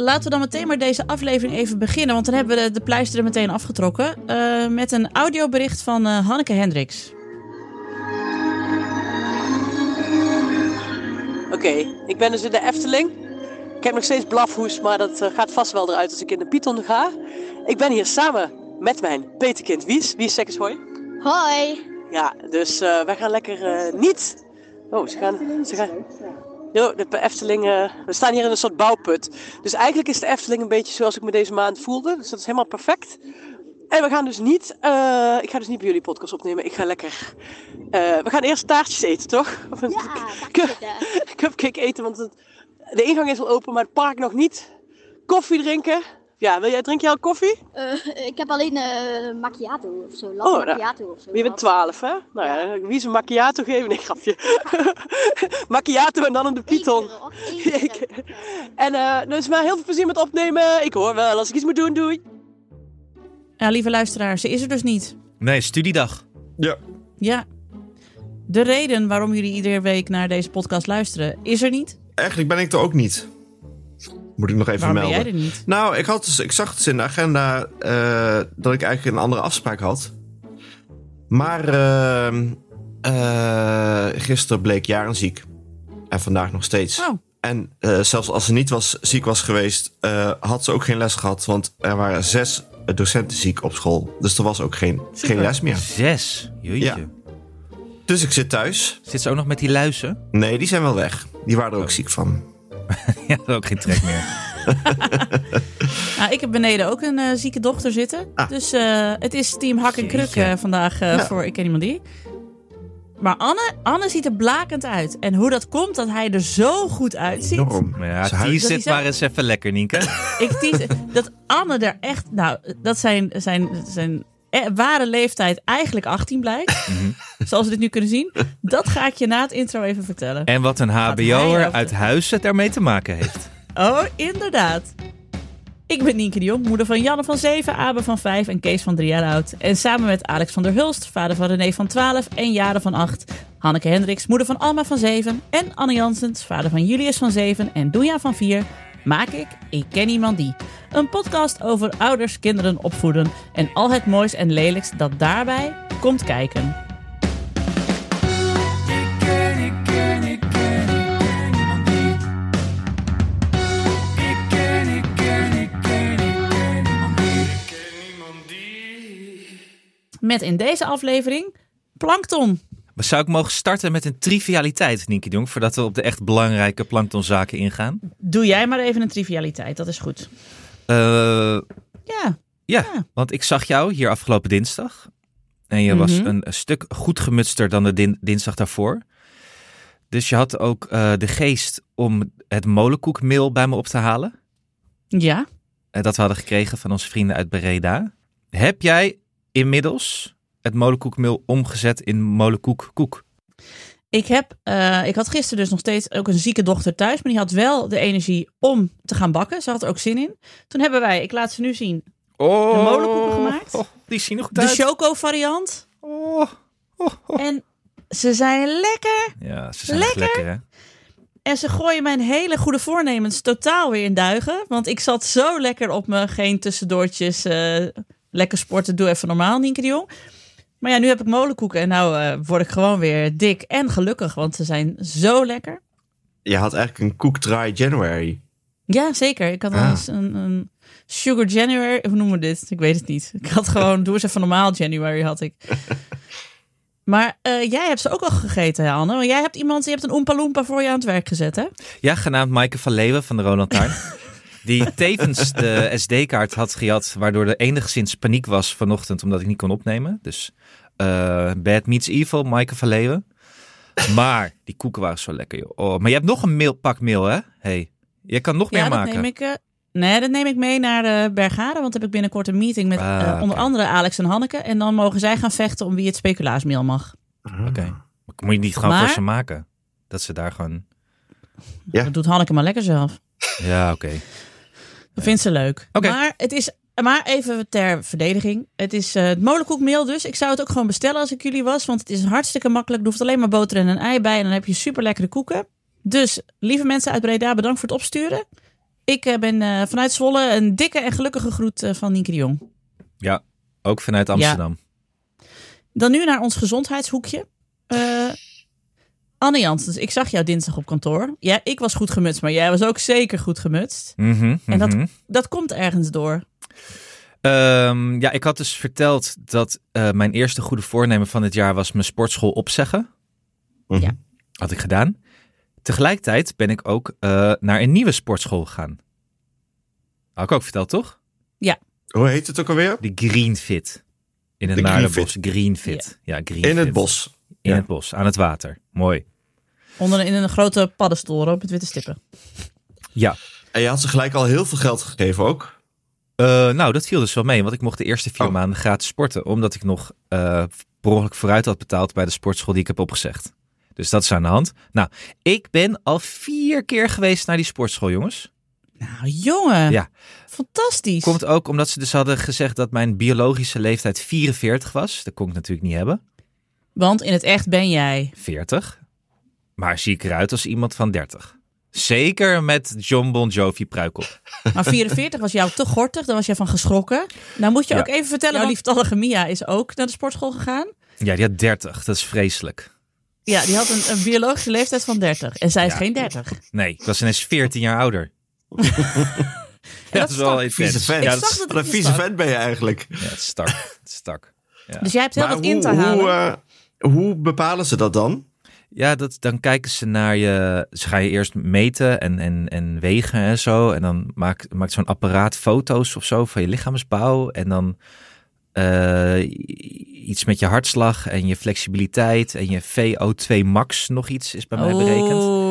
laten we dan meteen maar deze aflevering even beginnen. Want dan hebben we de, de pleister er meteen afgetrokken. Uh, met een audiobericht van uh, Hanneke Hendricks. Oké, okay, ik ben dus in de Efteling. Ik heb nog steeds blafhoes, maar dat uh, gaat vast wel eruit als ik in de Python ga. Ik ben hier samen met mijn peterkind Wies. Wies, zeg eens hoi. Hoi. Ja, dus wij gaan lekker niet... Oh, ze gaan... Ze gaan... Jo, de Efteling, uh, we staan hier in een soort bouwput. Dus eigenlijk is de Efteling een beetje zoals ik me deze maand voelde. Dus dat is helemaal perfect. En we gaan dus niet, uh, ik ga dus niet bij jullie podcast opnemen. Ik ga lekker, uh, we gaan eerst taartjes eten, toch? Of een ja, cupcake eten, want het, de ingang is al open, maar het park nog niet. Koffie drinken. Ja, wil jij, drink jij al koffie? Uh, ik heb alleen uh, macchiato of zo. Latte oh, macchiato of zo. Je bent 12, hè? Nou ja, wie is een macchiato geven? Nee, grapje. macchiato en dan een de Python. en uh, dus maar heel veel plezier met opnemen. Ik hoor wel, als ik iets moet doen, doei. Ja, lieve luisteraar, ze is er dus niet. Nee, studiedag. Ja. Ja. De reden waarom jullie iedere week naar deze podcast luisteren, is er niet? Eigenlijk ben ik er ook niet. Moet ik nog even Waarom melden. Ben jij er niet? Nou, ik, had dus, ik zag dus in de agenda uh, dat ik eigenlijk een andere afspraak had. Maar uh, uh, gisteren bleek Jaren ziek. En vandaag nog steeds. Oh. En zelfs als ze niet was, ziek was geweest, had ze ook geen les gehad. Want er waren zes docenten ziek op school. Dus er was ook geen, geen les meer. Zes? Jeetje. Ja. Dus ik zit thuis. Zit ze ook nog met die luizen? Nee, die zijn wel weg. Die waren er ook oh. ziek van. ja, ook geen trek meer. nou, ik heb beneden ook een uh, zieke dochter zitten. Ah. Dus uh, het is team hak en kruk uh, vandaag ja. voor Ik ken iemand die. Maar Anne, Anne ziet er blakend uit. En hoe dat komt dat hij er zo goed uitziet. Enorm. Ja, tease zit maar eens even lekker, Nienke. ik tease, dat Anne er echt... Nou, dat zijn, zijn, zijn ware leeftijd eigenlijk 18 blijkt. Mm -hmm. Zoals we dit nu kunnen zien. Dat ga ik je na het intro even vertellen. En wat een hbo'er uit Huizen daarmee te maken heeft. Oh, inderdaad. Ik ben Nienke de Jong, moeder van Janne van 7, Abe van 5 en Kees van 3 jaar oud. En samen met Alex van der Hulst, vader van René van 12 en Jaren van 8. Hanneke Hendricks, moeder van Alma van 7. En Anne Jansens, vader van Julius van 7 en Doenja van 4 maak ik Ik Ken Iemand Die. Een podcast over ouders, kinderen opvoeden en al het moois en lelijks dat daarbij komt kijken. Met in deze aflevering Plankton. Zou ik mogen starten met een trivialiteit, Nienke Jong, voordat we op de echt belangrijke planktonzaken ingaan? Doe jij maar even een trivialiteit, dat is goed. Uh, ja. ja. Ja, want ik zag jou hier afgelopen dinsdag. En je was mhm. een, stuk goed gemutster dan de dinsdag daarvoor. Dus je had ook uh, de geest om het molenkoekmeel bij me op te halen. Ja. Uh, dat we hadden gekregen van onze vrienden uit Bereda. Heb jij inmiddels het molenkoekmeel omgezet in molenkoekkoek? Ik, heb, uh, ik had gisteren dus nog steeds ook een zieke dochter thuis. Maar die had wel de energie om te gaan bakken. Ze had er ook zin in. Toen hebben wij, ik laat ze nu zien, oh, de molenkoeken gemaakt. Oh, die zien goed de uit. De choco variant. Oh, oh, oh, en ze zijn lekker. Ja, ze zijn lekker. lekker hè? En ze gooien mijn hele goede voornemens totaal weer in duigen. Want ik zat zo lekker op me. Geen tussendoortjes. Uh, lekker sporten, doe even normaal, Nienke de Jong. Maar ja, nu heb ik molenkoeken en nou uh, word ik gewoon weer dik en gelukkig, want ze zijn zo lekker. Je had eigenlijk een Cook Dry January. Ja, zeker. Ik had ah. eens een, een Sugar January, hoe noemen we dit? Ik weet het niet. Ik had gewoon, doe eens even normaal January had ik. Maar uh, jij hebt ze ook al gegeten, Anne. Want jij hebt iemand, je hebt een Oompa Loompa voor je aan het werk gezet, hè? Ja, genaamd Maaike van Leeuwen van de Ronald Taarn. Die tevens de SD-kaart had gehad, waardoor er enigszins paniek was vanochtend omdat ik niet kon opnemen. Dus uh, Bad Meets Evil, Maaike van Leeuwen. Maar die koeken waren zo lekker, joh. Oh, maar je hebt nog een mail, pak mail, hè? Hey, je kan nog ja, meer dat maken. Neem ik, uh, nee, dat neem ik mee naar de Bergade, want heb ik binnenkort een meeting met ah, uh, onder andere Alex en Hanneke. En dan mogen zij gaan vechten om wie het speculaasmeel mag. Oké. Okay. Moet je niet gewoon maar, voor ze maken? Dat ze daar gewoon... Ja. Dat doet Hanneke maar lekker zelf. Ja, oké. Okay. Dat vindt ze leuk. Okay. Maar het is maar even ter verdediging. Het is uh, het molenkoekmeel dus. Ik zou het ook gewoon bestellen als ik jullie was. Want het is hartstikke makkelijk. Er hoeft alleen maar boter en een ei bij. En dan heb je super lekkere koeken. Dus lieve mensen uit Breda, bedankt voor het opsturen. Ik eh, ben eh, vanuit Zwolle een dikke en gelukkige groet van Nienke de Jong. Ja, ook vanuit Amsterdam. Dan nu naar ons gezondheidshoekje. Anne Janssens, ik zag jou dinsdag op kantoor. Ja, ik was goed gemutst, maar jij was ook zeker goed gemutst. Mhm, En dat- mhm. Dat komt ergens door. Ehm, ja, ik had dus verteld dat eh, mijn eerste goede voornemen van dit jaar was mijn sportschool opzeggen. Mhm. Ja. Had ik gedaan. Tegelijkertijd ben ik ook eh, naar een nieuwe sportschool gegaan. Had ik ook verteld, toch? Hoe heet het ook alweer? De Green Fit. In het De Maardenbos. Green Fit. Ja, Green In het bos. In Ja. het bos, aan het water. Mooi. Onder in een grote paddenstoel op met witte stippen. Ja. En je had ze gelijk al heel veel geld gegeven ook. Eh, nou, dat viel dus wel mee, want ik mocht de eerste vier Oh. maanden gratis sporten, omdat ik nog eh per ongeluk vooruit had betaald bij de sportschool die ik heb opgezegd. Dus dat is aan de hand. Nou, ik ben al vier keer geweest naar die sportschool, jongens. Nou, jongen. Ja. Fantastisch. Komt ook omdat ze dus hadden gezegd dat mijn biologische leeftijd 44 was. Dat kon ik natuurlijk niet hebben. Want in het echt ben jij. 40. Maar zie ik eruit als iemand van 30. Zeker met John Bon Jovi pruik op. Maar 44 was jou te gortig, daar was jij van geschrokken. Nou moet je Ja. ook even vertellen, jouw lieftallige Mia is ook naar de sportschool gegaan. Ja, die had 30. Dat is vreselijk. Ja, die had een, een biologische leeftijd van 30. En zij is Ja. geen 30. Nee, ik was ineens 14 jaar ouder. ja, dat is wel stak. Vieze vent. Ja, dat dat een vieze vent ben je eigenlijk. ja, het stak. Het stak. Ja. Dus jij hebt heel Maar wat in te hoe, halen. Hoe, eh, hoe bepalen ze dat dan? Ja, dat, dan kijken ze naar je. Ze gaan je eerst meten en, en, en wegen en zo. En dan maakt, maakt zo'n apparaat foto's of zo van je lichaamsbouw. En dan eh, iets met je hartslag en je flexibiliteit. En je VO2 max nog iets is bij mij berekend. Oh,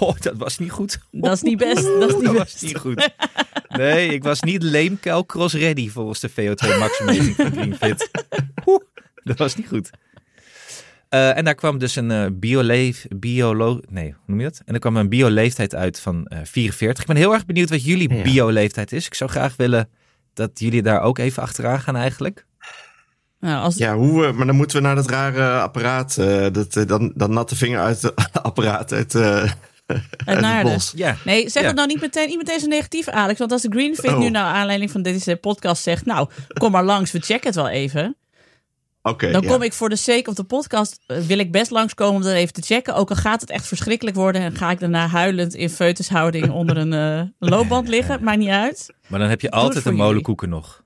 Oh, dat was niet goed. dat is niet best. Dat is niet Dat was best. niet goed. Nee, ik was niet leemkuil cross ready volgens de VO2 max meting van GreenFit. Oeh, dat was niet goed. Eh, en daar kwam dus een eh bioleef, biolo, nee, hoe noem je dat? En er kwam een bioleeftijd uit van eh 44. Ik ben heel erg benieuwd wat jullie Ja. bioleeftijd is. Ik zou graag willen dat jullie daar ook even achteraan gaan eigenlijk. Nou, als, Ja, hoe, eh, maar dan moeten we naar dat rare apparaat. eh, dat, eh, dan, dan natte vinger uit het apparaat uit, eh, het bos. Ja, Nee, zeg Ja. het nou niet meteen, niet meteen zo negatief, Alex. Want als de Greenfit Oh. nu naar aanleiding van deze podcast zegt... nou, kom maar langs, we checken het wel even. Oké, Dan ja. kom ik voor de sake of de podcast... eh, wil ik best langskomen om dat even te checken. Ook al gaat het echt verschrikkelijk worden... en ga ik daarna huilend in foetushouding onder een eh, loopband liggen. Maakt niet uit. maar dan heb je Doe altijd een jullie. molenkoeken nog.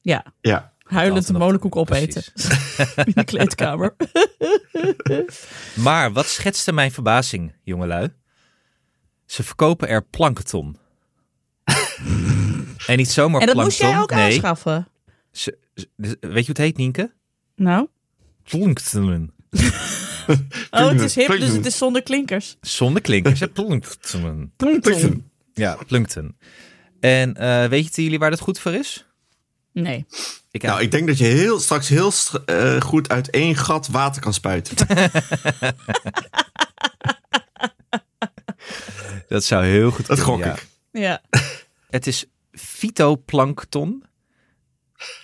Ja, Ja, huilend de nog- molenkoek opeten. In de kleedkamer. Maar wat schetste mijn verbazing, jongelui? Ze verkopen er plankton. en niet zomaar en dat plankton. moest jij ook nee, aanschaffen. ze- weet je hoe het heet, Nienke? Nou, Plankton. oh, het is hip, dus het is zonder klinkers. Zonder klinkers, hè? Plankton. Plankton. Ja, plankton. En eh weten jullie waar dat goed voor is? Nee. Ik nou, ik denk dat je heel, straks heel eh, goed uit één gat water kan spuiten. Dat zou heel goed Dat kunnen, gok ja. ik. Ja. Het is fytoplankton.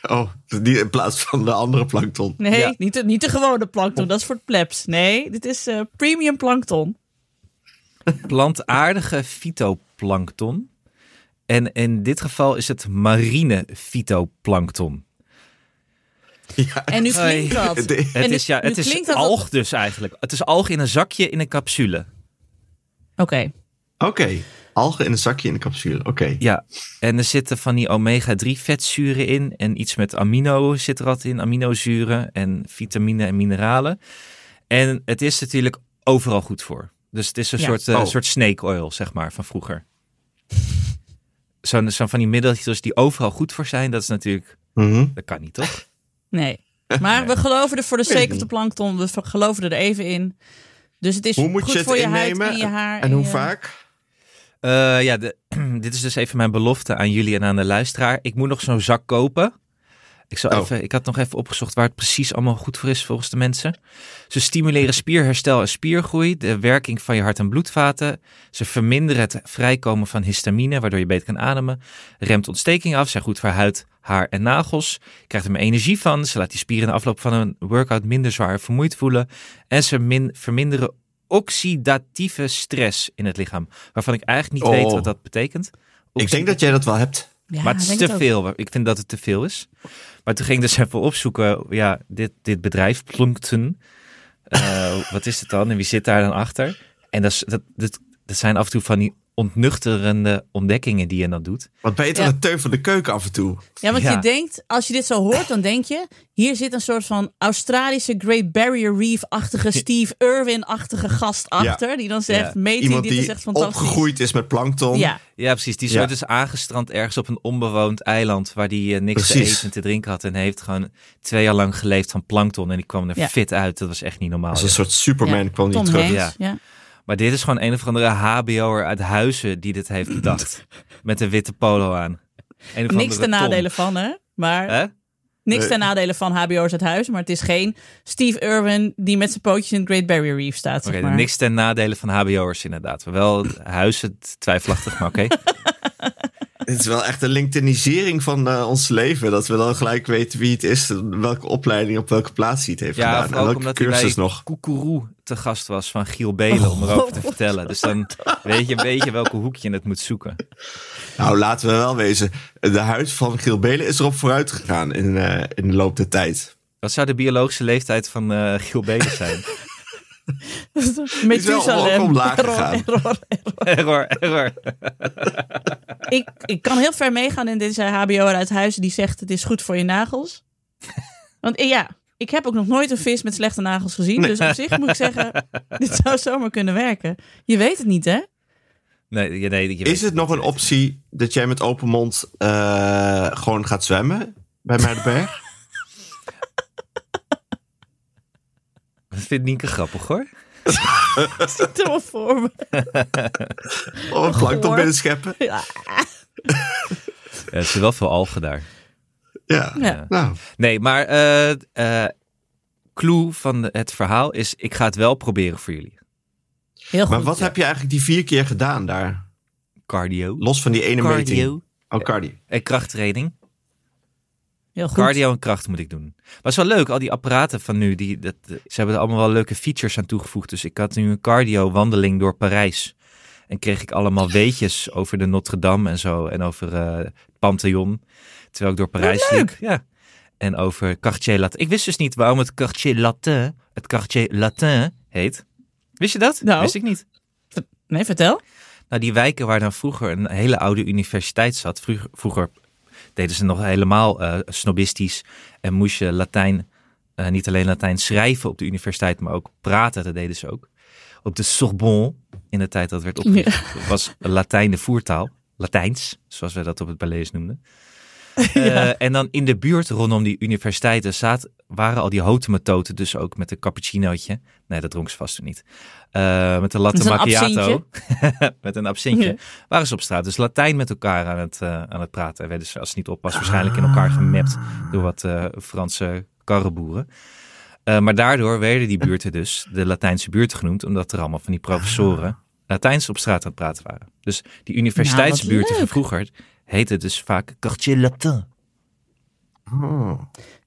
Oh, die in plaats van de andere plankton. Nee, Ja. niet, de, niet de gewone plankton. Dat is voor het plebs. Nee, dit is eh, premium plankton. Plantaardige fytoplankton. En in dit geval is het marine fytoplankton. Ja, En nu klinkt dat. de- Het is, ja, het is dat alg dus eigenlijk. Het is alg in een zakje in een capsule. Oké. Oké, algen in een zakje in de capsule. Oké. Ja, en er zitten van die omega-3 vetzuren in. En iets met amino zit er altijd in. Aminozuren en vitamine en mineralen. En het is natuurlijk overal goed voor. Dus het is een Ja. soort, eh, Oh. soort snake oil, zeg maar, van vroeger. Zo'n zo van die middeltjes die overal goed voor zijn. Dat is natuurlijk, Mhm. dat kan niet, toch? Nee. Maar we geloven er voor de sake of plankton. We geloven er even in. Dus het is Hoe moet goed je het voor je huid innemen en je haar. en hoe je- vaak? Eh, ja, de, dit is dus even mijn belofte aan jullie en aan de luisteraar. Ik moet nog zo'n zak kopen. Ik, zal Oh. even, ik had nog even opgezocht waar het precies allemaal goed voor is volgens de mensen. Ze stimuleren spierherstel en spiergroei, de werking van je hart- en bloedvaten. Ze verminderen het vrijkomen van histamine, waardoor je beter kan ademen. Remt ontsteking af, zijn goed voor huid, haar en nagels. Je krijgt er meer energie van. Ze laat je spieren in de afloop van een workout minder zwaar vermoeid voelen. En ze min- verminderen oxidatieve stress in het lichaam. Waarvan ik eigenlijk niet Oh. weet wat dat betekent. Ik denk dat jij dat wel hebt. Ja, maar het is te veel. Ik vind dat het te veel is. Maar toen ging ik dus even opzoeken. Ja, dit, dit bedrijf, Plunkton. eh, wat is het dan? En wie zit daar dan achter? En dat, is, dat, dat, dat zijn af en toe van die ontnuchterende ontdekkingen die je dan doet. Wat toch Ja. een teun van de keuken af en toe? Ja, want Ja. je denkt, als je dit zo hoort, dan denk je... hier zit een soort van Australische Great Barrier Reef-achtige... Steve Irwin-achtige gast achter... die dan zegt, Ja. meeting, Iemand dit is die echt fantastisch. opgegroeid is met plankton. Ja, Ja, precies. Die is Ja. ooit dus aangestrand ergens op een onbewoond eiland... waar die eh, niks te eten en te drinken had. En heeft gewoon twee jaar lang geleefd van plankton. En die kwam er Ja. fit uit. Dat was echt niet normaal. Als een soort Superman Ja. kwam die terug. Hanks. ja. Maar dit is gewoon een of andere hbo'er uit Huizen die dit heeft bedacht. met een witte polo aan. Een of Niks andere ten Tom. nadele van, hè? Maar Hè? niks Nee. ten nadele van HBO's uit huis. Maar het is geen Steve Irwin die met zijn pootjes in het Great Barrier Reef staat, Oké, zeg maar. niks ten nadele van hbo'ers inderdaad. Wel Huizen twijfelachtig, maar oké. Het is wel echt een LinkedInisering van eh, ons leven. Dat we dan gelijk weten wie het is. Welke opleiding op welke plaats hij het heeft Ja, gedaan. En ook welke omdat hij cursus bij nog. Koekeroe te gast was van Giel Belen om erover te Oh. vertellen. Dus dan weet je een beetje welke hoek je het moet zoeken. Nou, laten we wel wezen. De huid van Giel Belen is erop vooruit gegaan in, eh, in de loop der tijd. Wat zou de biologische leeftijd van eh Giel Belen zijn? Methusalem. Error, gegaan. error. error, error. Ik, ik kan heel ver meegaan in deze HBO'er uit huizen die zegt het is goed voor je nagels. Want eh, ja, ik heb ook nog nooit een vis met slechte nagels gezien. Dus op zich moet ik zeggen, dit zou zomaar kunnen werken. Je weet het niet, hè? Nee, nee, je Is het nog een optie dat jij met open mond eh, gewoon gaat zwemmen bij Muidenberg? Dat vindt Nienke grappig hoor. Zit er wel voor me. Of een plankton binnen scheppen? Ja. Ja, er zijn wel veel algen daar. Ja. Ja. Nou, Nee, maar eh eh clue van het verhaal is... ik ga het wel proberen voor jullie. Heel goed. maar wat heb je eigenlijk die vier keer gedaan daar? Cardio. Los van die ene meting. Cardio. Oh, cardio. En krachttraining. Heel goed. Cardio en kracht moet ik doen. Maar het is wel leuk, al die apparaten van nu, die, dat, ze hebben er allemaal wel leuke features aan toegevoegd. Dus ik had nu een cardio wandeling door Parijs. En kreeg ik allemaal weetjes over de Notre Dame en zo. En over eh, het Pantheon. Terwijl ik door Parijs leuk. liep. Ja. En over Quartier Latin. Ik wist dus niet waarom het Quartier Latin, het Quartier Latin heet. Wist je dat? Nou. Wist ik niet. Nee, vertel. Nou, die wijken waar dan vroeger een hele oude universiteit zat. Vroeger, vroeger deden ze nog helemaal eh, snobistisch. En moest je Latijn, eh, niet alleen Latijn schrijven op de universiteit, maar ook praten. Dat deden ze ook. Op de Sorbonne, in de tijd dat werd opgericht, was Latijn de voertaal. Latijns, zoals we dat op het Balees noemden. Eh, en dan in de buurt rondom die universiteiten zat, waren al die hotemetoten, dus ook met een cappuccinootje. Nee, dat dronk ze vast toen niet. Eh, met een latte Met een macchiato. met een absintje. Ja. Waren ze op straat. Dus Latijn met elkaar aan het, eh, aan het praten. En werden ze, als het niet oppas, waarschijnlijk in elkaar gemapt door wat eh, Franse karreboeren. Eh, maar daardoor werden die buurten dus de Latijnse buurten genoemd, omdat er allemaal van die professoren Latijns op straat aan het praten waren. Dus die universiteitsbuurten van vroeger heten dus vaak Quartier Latin. Oh.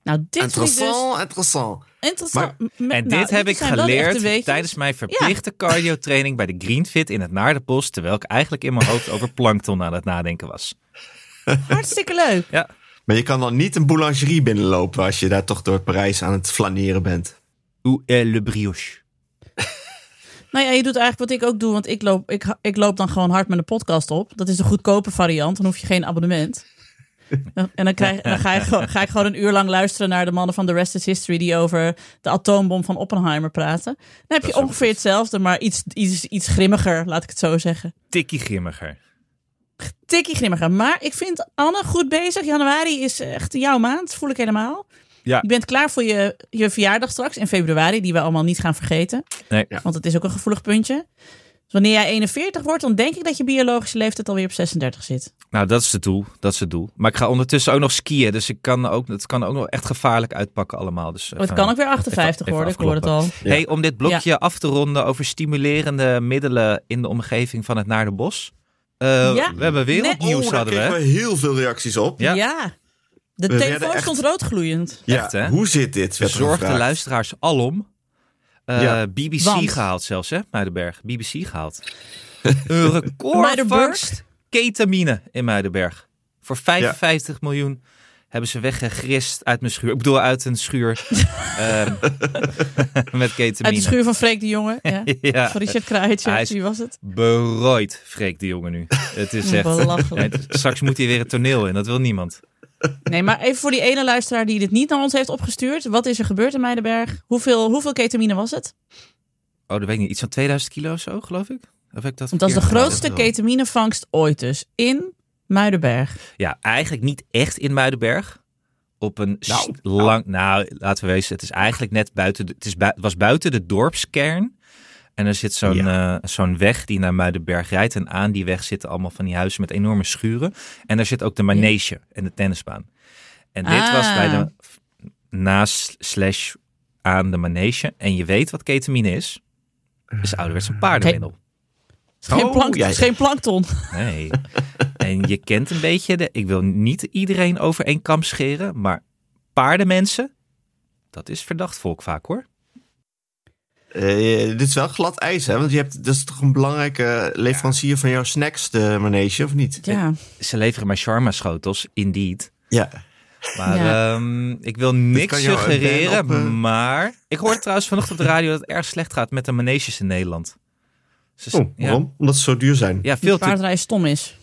Nou, dit ik dus Interessant, interessant. interessant. M- En nou, dit heb ik geleerd tijdens mijn verplichte cardio-training bij de Greenfit in het Naardenbos, terwijl ik eigenlijk in mijn hoofd over plankton aan het nadenken was. Hartstikke leuk. Maar je kan dan niet een boulangerie binnenlopen als je daar toch door Parijs aan het flaneren bent. Où est le brioche? Nou ja, je doet eigenlijk wat ik ook doe, want ik loop, ik, ik loop dan gewoon hard met een podcast op. Dat is de goedkope variant, dan hoef je geen abonnement. En dan, krijg, dan ga, ik gewoon, ga ik gewoon een uur lang luisteren naar de mannen van The Rest is History die over de atoombom van Oppenheimer praten. Dan heb je ongeveer hetzelfde, maar iets, iets, iets grimmiger, laat ik het zo zeggen. Tikkie grimmiger. Tikkie grimmiger. Maar ik vind Anne goed bezig. Januari is echt jouw maand, voel ik helemaal. Ja. Je bent klaar voor je, je verjaardag straks in februari, die we allemaal niet gaan vergeten. Nee. Ja. Want het is ook een gevoelig puntje. Dus wanneer jij 41 wordt, dan denk ik dat je biologische leeftijd alweer op 36 zit. Nou, dat is het doel. Dat is het doel. Maar ik ga ondertussen ook nog skiën, dus ik kan ook, het kan ook nog echt gevaarlijk uitpakken allemaal. Dus Oh, het kan ook weer 58 even worden, ik hoor het al. Hey, om dit blokje af te ronden over stimulerende middelen in de omgeving van het Naardenbos. Eh Ja. We hebben wereldnieuws, oh, daar hadden kregen we. we heel veel reacties op. Ja. Ja. De We telefoon stond roodgloeiend. Ja, Echt, hè? hoe zit dit? Verzorgde gevraagd. luisteraars alom. Eh, Ja. BBC Want? gehaald zelfs, hè? Muidenberg. BBC gehaald. Een recordvangst ketamine in Muidenberg. Voor 55 miljoen hebben ze weggegrist uit mijn schuur. Ik bedoel, uit een schuur ehm, met ketamine. Uit de schuur van Freek de Jonge. Ja. Ja. Van Richard is- Wie was het? Berooid, vreekt de jongen nu. Het is echt... Belachelijk. Nee, straks moet hij weer het toneel in, dat wil niemand. Nee, maar even voor die ene luisteraar die dit niet naar ons heeft opgestuurd. Wat is er gebeurd in Meidenberg? Hoeveel, hoeveel ketamine was het? Oh, dat weet ik niet. Iets van 2000 kilo of zo, geloof ik? Of heb ik dat dat is de grootste ketaminevangst ooit dus. In Muidenberg. Ja, eigenlijk niet echt in Muidenberg. Op een Nou, lang. Nou, laten we wezen, het is eigenlijk net buiten. De, het, is was buiten de dorpskern. En er zit zo'n eh, zo'n weg die naar Muidenberg rijdt. En aan die weg zitten allemaal van die huizen met enorme schuren. En daar zit ook de manege en de tennisbaan. En dit Ah. was bij de naast slash aan de manege. En je weet wat ketamine is. Is ouderwets een paardenmiddel. Het is geen, Oh, plank, ja, het is ja. geen plankton. Nee. en je kent een beetje de. Ik wil niet iedereen over één kam scheren, maar paardenmensen, dat is verdacht volk vaak hoor. Eh, dit is wel glad ijs, hè? Want je hebt, dat is toch een belangrijke leverancier van jouw snacks, de manege, of niet? Ja. Ze leveren mij shawarma schotels, indeed. Ja. Maar Ja. ehm, ik wil niks suggereren, op, eh, maar ik hoorde trouwens vanochtend op de radio dat het erg slecht gaat met de maneges in Nederland. Ze- Oh, waarom? Omdat ze zo duur zijn. Ja, veel te paardrijden stom is.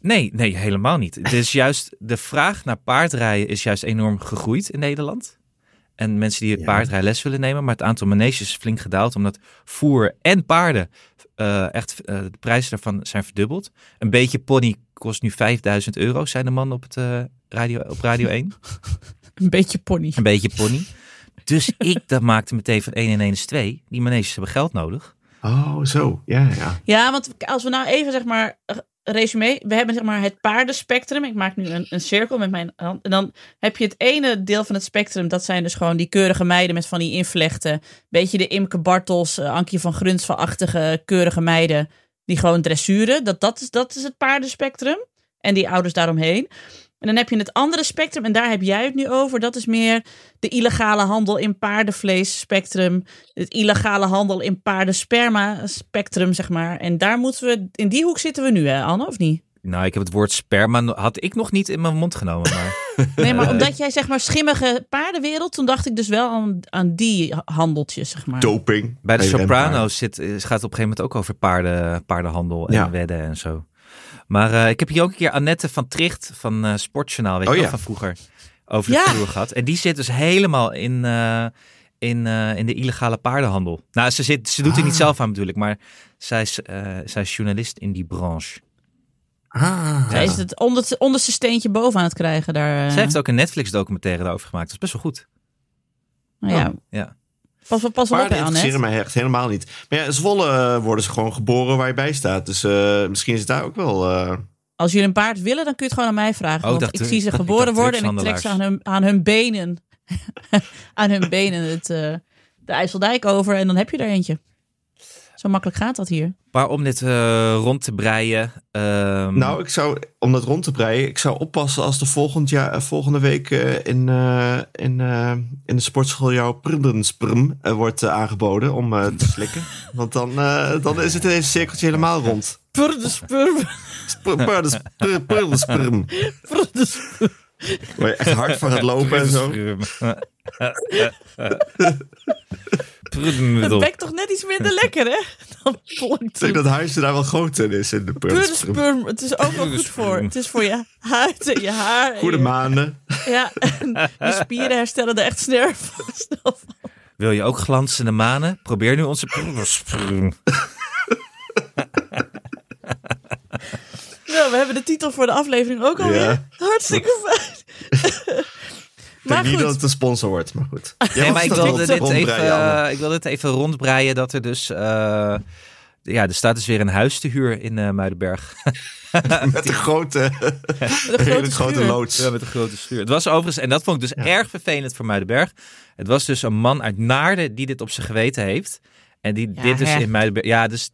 Nee, nee, helemaal niet. Het is juist de vraag naar paardrijden is juist enorm gegroeid in Nederland. En mensen die Ja. paardrijles willen nemen, maar het aantal maneges is flink gedaald omdat voer en paarden eh, echt eh, de prijzen daarvan zijn verdubbeld. Een beetje pony kost nu 5000 euro, zei de man op, het, eh, radio, op Radio 1. Een beetje pony. Een beetje pony. Dus ik dat maakte meteen van 1 en 1 is 2. Die maneges hebben geld nodig. Oh, zo. Ja, ja. Ja, want als we nou even zeg maar resume. We hebben zeg maar het paardenspectrum. Ik maak nu een, een cirkel met mijn hand. En dan heb je het ene deel van het spectrum. Dat zijn dus gewoon die keurige meiden met van die invlechten. Beetje de Imke Bartels, eh, Ankje van Grunsvan-achtige keurige meiden. Die gewoon dressuren. Dat, dat, is, dat is het paardenspectrum. En die ouders daaromheen. En dan heb je het andere spectrum. En daar heb jij het nu over. Dat is meer de illegale handel in paardenvlees spectrum. Het illegale handel in paardensperma spectrum, zeg maar. En daar moeten we, in die hoek zitten we nu, hè, Anne, of niet? Nou, ik heb het woord sperma, had ik nog niet in mijn mond genomen. Maar Nee, maar omdat jij zeg maar schimmige paardenwereld, toen dacht ik dus wel aan, aan die handeltjes, zeg maar. Doping. Bij de Sopranos zit, gaat het op een gegeven moment ook over paarden, paardenhandel en Ja. wedden en zo. Maar eh, ik heb hier ook een keer Annette van Tricht van eh, Sportjournaal, weet Oh je ja. van vroeger, over de Ja. vloer gehad. En die zit dus helemaal in, eh, in, eh, in de illegale paardenhandel. Nou, ze, zit, ze doet er niet Ah. zelf aan bedoel ik, maar zij is, eh, zij is journalist in die branche. Ah. Zij is het onder, onderste steentje boven aan het krijgen daar. Zij heeft ook een Netflix documentaire daarover gemaakt. Dat is best wel goed. Nou ja, Ja. Pas, pas op, Paarden hè, interesseren mij echt helemaal niet. Maar ja, Zwolle eh, worden ze gewoon geboren waar je bij staat. Dus eh, misschien is het daar ook wel... eh, Als jullie een paard willen, dan kun je het gewoon aan mij vragen. Oh, want ik u- zie ze geboren worden en ik trek ze aan hun, aan hun benen. aan hun benen het, eh, de IJsseldijk over en dan heb je er eentje. Zo makkelijk gaat dat hier. Maar om dit eh, rond te breien. ehm, Nou, ik zou, om dat rond te breien, ik zou oppassen als er volgend jaar, eh, volgende week eh, in, eh, in, eh, in de sportschool jouw prudensprm wordt aangeboden om te slikken. Want dan, eh, dan is het ineens cirkeltje helemaal rond. Purdespurm. Prudensprm. Prudensprm. Waar je echt hard van gaat lopen en zo. Het bekt toch net iets minder lekker, hè? Dan Ik denk dat huisje daar wel groter is in de. Purdespurm. Het is ook wel goed voor. Het is voor je huid en je haar. Goede je- maanden. Ja, en je spieren herstellen er echt snel van. Wil je ook glanzende manen? Probeer nu onze Prudensprm. Nou, we hebben de titel voor de aflevering ook alweer. Ja. Hartstikke fijn. Ik denk maar niet dat het een sponsor wordt, maar goed. Nee, maar ik wilde dit even, eh, ik wilde dit even rondbreien dat er dus... eh, ja, er staat dus weer een huis te huur in eh Muidenberg. Met een grote, de hele grote grote schuur. loods. Ja, met een grote stuur. Het was overigens, en dat vond ik dus erg vervelend voor Muidenberg. Het was dus een man uit Naarden die dit op zijn geweten heeft. En die Ja, dit dus hè. in Muidenberg... Ja, dus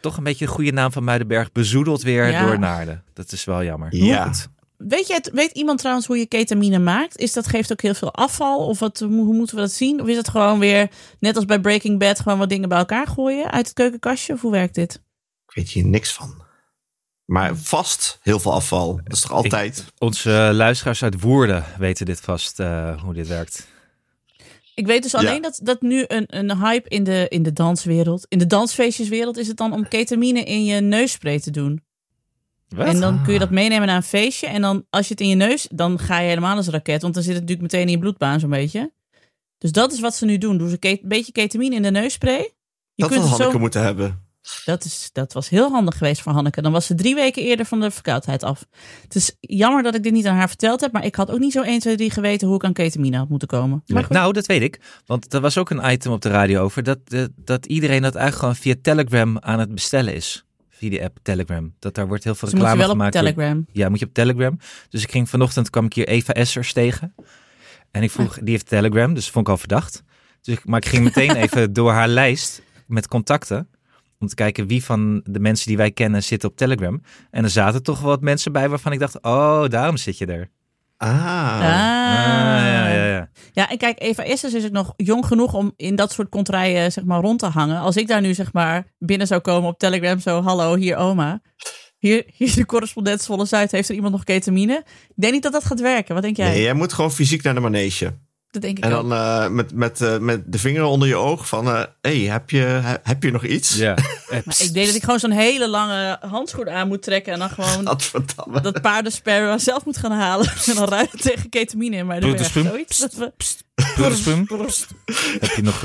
toch een beetje de goede naam van Muidenberg bezoedeld weer Ja. door Naarden. Dat is wel jammer. Ja. Goed. Weet, je weet iemand trouwens hoe je ketamine maakt? Is dat geeft ook heel veel afval? Of wat, hoe, moeten we dat zien? Of is het gewoon weer, net als bij Breaking Bad, gewoon wat dingen bij elkaar gooien uit het keukenkastje? Of hoe werkt dit? Ik weet hier niks van. Maar vast heel veel afval. Dat is toch altijd... Onze luisteraars uit Woerden weten dit vast, eh, hoe dit werkt. Ik weet dus Ja. alleen dat, dat nu een, een hype in de, in de danswereld, in de dansfeestjeswereld, is het dan om ketamine in je neusspray te doen. Wat? En dan kun je dat meenemen naar een feestje. En dan als je het in je neus, dan ga je helemaal als een raket. Want dan zit het natuurlijk meteen in je bloedbaan zo'n beetje. Dus dat is wat ze nu doen. Doen ze een beetje ketamine in de neusspray. Je dat kunt had Hanneke zo... moeten hebben. dat, is, dat was heel handig geweest voor Hanneke. Dan was ze drie weken eerder van de verkoudheid af. Het is jammer dat ik dit niet aan haar verteld heb. Maar ik had ook niet zo 1, 2, 3 geweten hoe ik aan ketamine had moeten komen. Nou, dat weet ik. Want er was ook een item op de radio over dat, eh, dat iedereen dat eigenlijk gewoon via Telegram aan het bestellen is. Via die app Telegram. Dat daar wordt heel veel dus moet je reclame wel op gemaakt. door- Telegram. Ja, moet je op Telegram. Dus ik ging vanochtend kwam ik hier Eva Essers tegen. En ik vroeg, die heeft Telegram, dus vond ik al verdacht. Dus ik, maar ik ging meteen even door haar lijst met contacten. Om te kijken wie van de mensen die wij kennen zitten op Telegram. En er zaten toch wel wat mensen bij waarvan ik dacht, oh, daarom zit je er. Ah. Ah. Ah, ja, ja, ja. Ja, en kijk, Eva Essers is ook nog jong genoeg om in dat soort contraien zeg maar rond te hangen. Als ik daar nu zeg maar binnen zou komen op Telegram, zo hallo, hier oma. Hier, hier is de correspondent Zwolle Zuid. Heeft er iemand nog ketamine? Ik denk niet dat dat gaat werken. Wat denk jij? Nee, jij moet gewoon fysiek naar de manege. Dat denk ik En ook. dan eh, met, met, eh, met de vinger onder je oog van... eh hey, heb je, he- heb je nog iets? ja. Maar ik denk dat ik gewoon zo'n hele lange handschoen aan moet trekken. En dan gewoon dat paardensperma zelf moet gaan halen. En dan ruilen tegen ketamine in. Maar berg. Poederspum. Zoiets. Dat we... Heb je nog...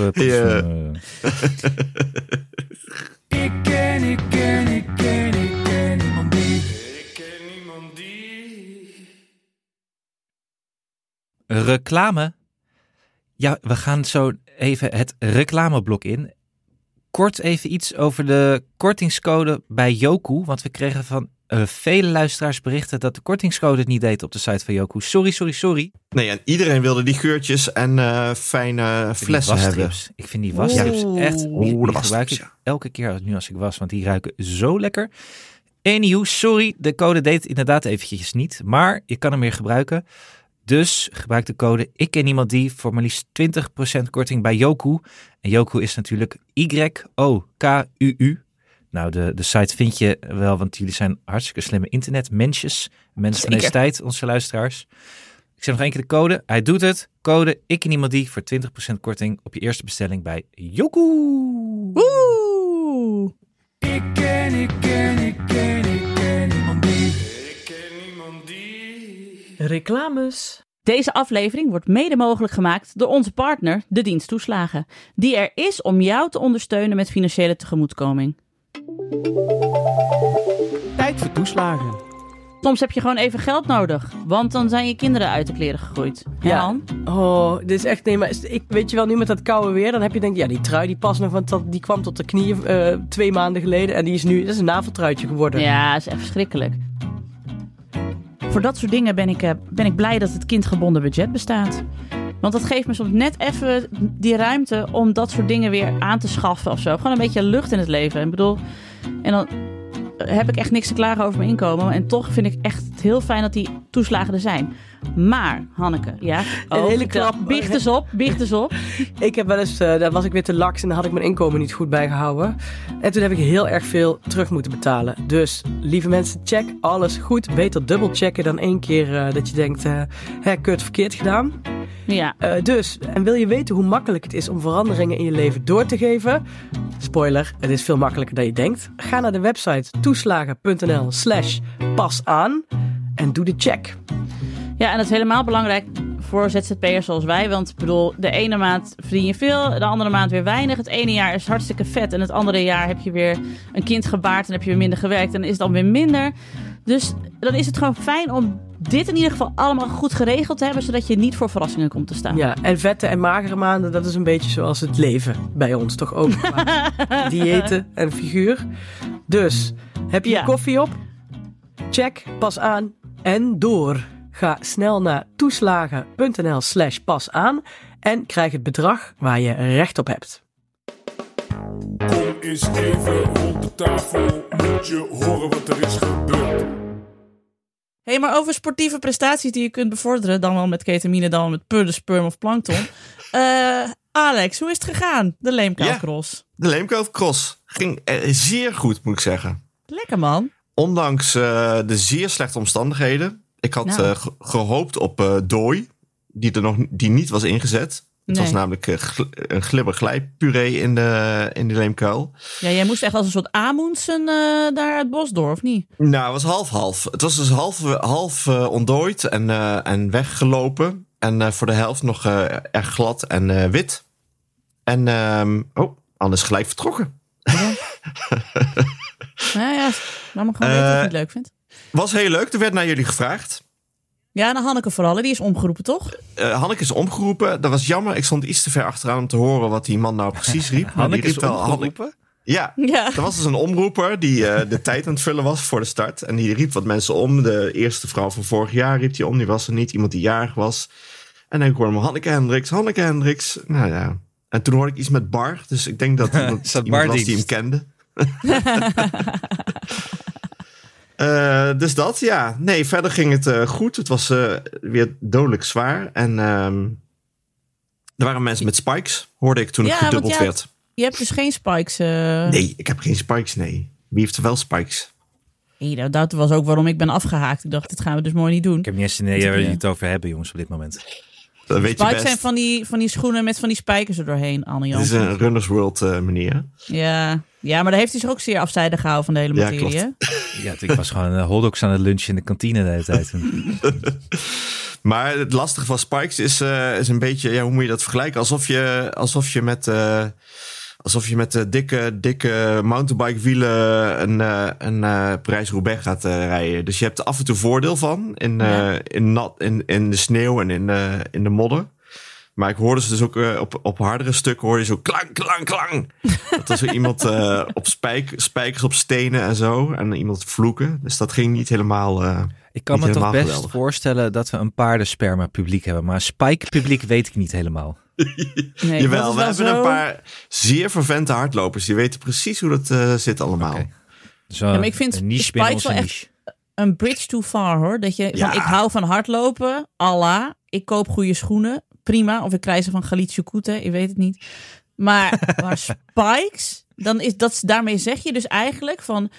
Ik ken, ik ken, ik ken, ik ken niemand die. Ik ken niemand die. Reclame. Ja, we gaan zo even het reclameblok in. Kort even iets over de kortingscode bij Yoku. Want we kregen van eh, vele luisteraars berichten dat de kortingscode het niet deed op de site van Yoku. Sorry, sorry, sorry. Nee, en iedereen wilde die geurtjes en eh, fijne flessen hebben. Ik vind die wasstrips Oeh. echt... Die, die gebruik ik elke keer nu als ik was. Want die ruiken zo lekker. Anywho, sorry. De code deed inderdaad eventjes niet. Maar je kan hem weer gebruiken. Dus gebruik de code Ik ken iemand die voor maar liefst 20% korting bij Yoku. En Yoku is natuurlijk Y-O-K-U-U. Nou, de, de site vind je wel, want jullie zijn hartstikke slimme internetmensjes. Mensen van deze tijd, onze luisteraars. Ik zeg nog één keer de code. Hij doet het. Code Ik ken iemand die voor 20% korting op je eerste bestelling bij Yoku. Oeh. Ik ken, ik ken, ik ken, ik ken Reclames. Deze aflevering wordt mede mogelijk gemaakt door onze partner, de dienst Toeslagen, die er is om jou te ondersteunen met financiële tegemoetkoming. Tijd voor toeslagen. Soms heb je gewoon even geld nodig, want dan zijn je kinderen uit de kleren gegroeid. Ja, Ja. Han? Oh, dit is echt, nee, maar ik weet je wel, nu met dat koude weer, dan heb je denk ja, die trui die past nog, want dat, die kwam tot de knieën eh, twee maanden geleden en die is nu, dat is een naveltruitje geworden. Ja, is echt verschrikkelijk. Voor dat soort dingen ben ik, eh, ben ik blij dat het kindgebonden budget bestaat. Want dat geeft me soms net even die ruimte om dat soort dingen weer aan te schaffen of zo. Gewoon een beetje lucht in het leven. Ik bedoel, en dan heb ik echt niks te klagen over mijn inkomen. En toch vind ik echt heel fijn dat die toeslagen er zijn. Maar, Hanneke, ja. Een hele vertel. klap. Biecht eens op, biecht eens op. Ik heb wel eens, eh, daar was ik weer te laks en dan had ik mijn inkomen niet goed bijgehouden. En toen heb ik heel erg veel terug moeten betalen. Dus, lieve mensen, check alles goed. Beter dubbel checken dan één keer eh, dat je denkt, eh hè, kut, verkeerd gedaan. Ja, dus, en wil je weten hoe makkelijk het is om veranderingen in je leven door te geven? Spoiler, het is veel makkelijker dan je denkt. Ga naar de website toeslagen.nl slash pas aan en doe de check. Ja, en dat is helemaal belangrijk voor ZZP'ers zoals wij. Want ik bedoel, de ene maand verdien je veel, de andere maand weer weinig. Het ene jaar is hartstikke vet en het andere jaar heb je weer een kind gebaard en heb je weer minder gewerkt en is het dan weer minder. Dus dan is het gewoon fijn om dit in ieder geval allemaal goed geregeld te hebben, zodat je niet voor verrassingen komt te staan. Ja, en vette en magere maanden, dat is een beetje zoals het leven bij ons toch ook. Diëten en figuur. Dus, heb je Ja. je koffie op? Check, pas aan en door. Ga snel naar toeslagen.nl slash pas aan en krijg het bedrag waar je recht op hebt. Kom eens even rond de tafel. Moet je horen wat er is gebeurd. Hé, hey, maar over sportieve prestaties die je kunt bevorderen, dan wel met ketamine, dan wel met pudden, sperm of plankton. Eh, Alex, hoe is het gegaan? De Leemkuilcross. De Leemkuil Cross ging eh, zeer goed, moet ik zeggen. Lekker man. Ondanks eh, de zeer slechte omstandigheden. Ik had Nou. eh, ge- gehoopt op eh dooi, die, er nog, die niet was ingezet. Het Nee. was namelijk een glibber glijpuree in de, in de leemkuil. Ja, jij moest echt als een soort Amundsen daar het bos door, of niet? Nou, het was half-half. Het was dus half, half ontdooid en, en weggelopen. En voor de helft nog erg glad en wit. En, ehm, oh, Anne is gelijk vertrokken. Nou ja, laat me gewoon weten of je het Eh, leuk vindt. Was heel leuk. Er werd naar jullie gevraagd. Ja, en Hanneke vooral, die is omgeroepen, toch? Eh, Hanneke is omgeroepen. Dat was jammer. Ik stond iets te ver achteraan om te horen wat die man nou precies riep. Hanneke is riep wel Hanneke- omgeroepen. Ja, Ja. er was dus een omroeper die eh, de tijd aan het vullen was voor de start. En die riep wat mensen om. De eerste vrouw van vorig jaar riep die om. Die was er niet. Iemand die jarig was. En dan hoorde me Hanneke Hendricks, Hanneke Hendricks. Nou ja. En toen hoorde ik iets met Bar. Dus ik denk dat iemand, Is dat iemand was die hem kende. Eh, dus dat, ja. Nee, verder ging het eh, goed. Het was eh, weer dodelijk zwaar. En ehm, er waren mensen met spikes, hoorde ik toen Ja, het gedubbeld ja, werd. Je hebt dus geen spikes. Nee, ik heb geen spikes, nee. Wie heeft er wel spikes? Nee, dat, dat was ook waarom ik ben afgehaakt. Ik dacht, dit gaan we dus mooi niet doen. Ik heb niet eens een idee waar jullie het over hebben, jongens, op dit moment. Dat weet je Spikes best. zijn van die, van die schoenen met van die spijkers er doorheen, Anne Dit is een Runners World eh, manier. Ja. Ja, maar daar heeft hij zich ook zeer afzijdig gehouden van de hele Ja, materie. klopt. hè? Ja, ik was gewoon uh, hotdogs aan het lunchen in de kantine de hele tijd. Maar het lastige van spikes is, eh, is een beetje, ja, hoe moet je dat vergelijken? Alsof je, alsof je met, eh, alsof je met eh, dikke, dikke mountainbike wielen een, eh, een eh Parijs-Roubaix gaat eh, rijden. Dus je hebt er af en toe voordeel van in, eh, Ja. in, nat, in, in de sneeuw en in, de in de modder. Maar ik hoorde ze dus ook eh, op, op hardere stukken hoor je zo klang, klang, klang. Dat er zo iemand eh, op spijk, spijkers op stenen en zo. En iemand vloeken. Dus dat ging niet helemaal... eh, Ik kan me toch best geweldig. voorstellen dat we een paardensperma publiek hebben. Maar spike publiek weet ik niet helemaal. Nee, Jawel, we hebben een paar zeer vervente hardlopers. Die weten precies hoe dat zit allemaal. Oké. Zo, maar ik vind onze wel niche. Een bridge too far hoor. Dat je Ja. van ik hou van hardlopen, Allah. Ik koop goede schoenen, prima. Of ik krijg ze van Koete, ik weet het niet. Maar, maar spikes, dan is dat, daarmee zeg je dus eigenlijk van...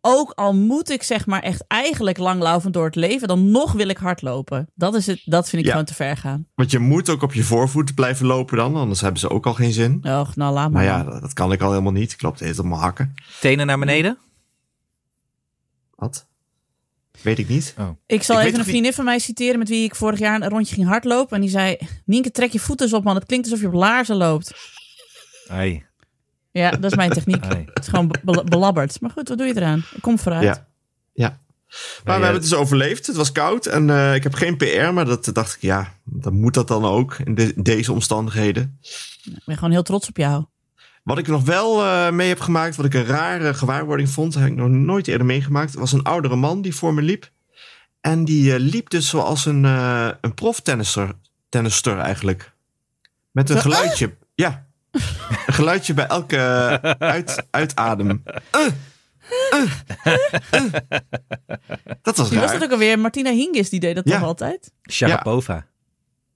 Ook al moet ik zeg maar echt eigenlijk langlaufend door het leven, dan nog wil ik hardlopen. Dat, is het, dat vind ik Ja. gewoon te ver gaan. Want je moet ook op je voorvoeten blijven lopen dan. Anders hebben ze ook al geen zin. Och, nou laat maar. Maar ja, dat, dat kan ik al helemaal niet. Ik loop de hele tijd op mijn hakken. Tenen naar beneden? Wat? Weet ik niet. Ik zal Ik weet even een niet- vriendin van mij citeren met wie ik vorig jaar een rondje ging hardlopen. En die zei, Nienke, trek je voeten eens op man. Het klinkt alsof je op laarzen loopt. Ai, Ja, dat is mijn techniek. ai. Het is gewoon be- belabberd. Maar goed, wat doe je eraan? Ik kom vooruit. Ja. Ja. Maar we eh, hebben het dus overleefd. Het was koud en eh, ik heb geen PR. Maar dat dacht ik, ja, dan moet dat dan ook in de- deze omstandigheden. Ik ben gewoon heel trots op jou. Wat ik nog wel eh, mee heb gemaakt, wat ik een rare gewaarwording vond, heb ik nog nooit eerder meegemaakt, was een oudere man die voor me liep. En die eh, liep dus zoals een, eh een proftennisser tennister eigenlijk. Met een geluidje. Ja. Een geluidje bij elke uit, uitadem. Dat was Wie was dat ook alweer? Martina Hingis, die deed dat Ja. toch altijd? Sharapova.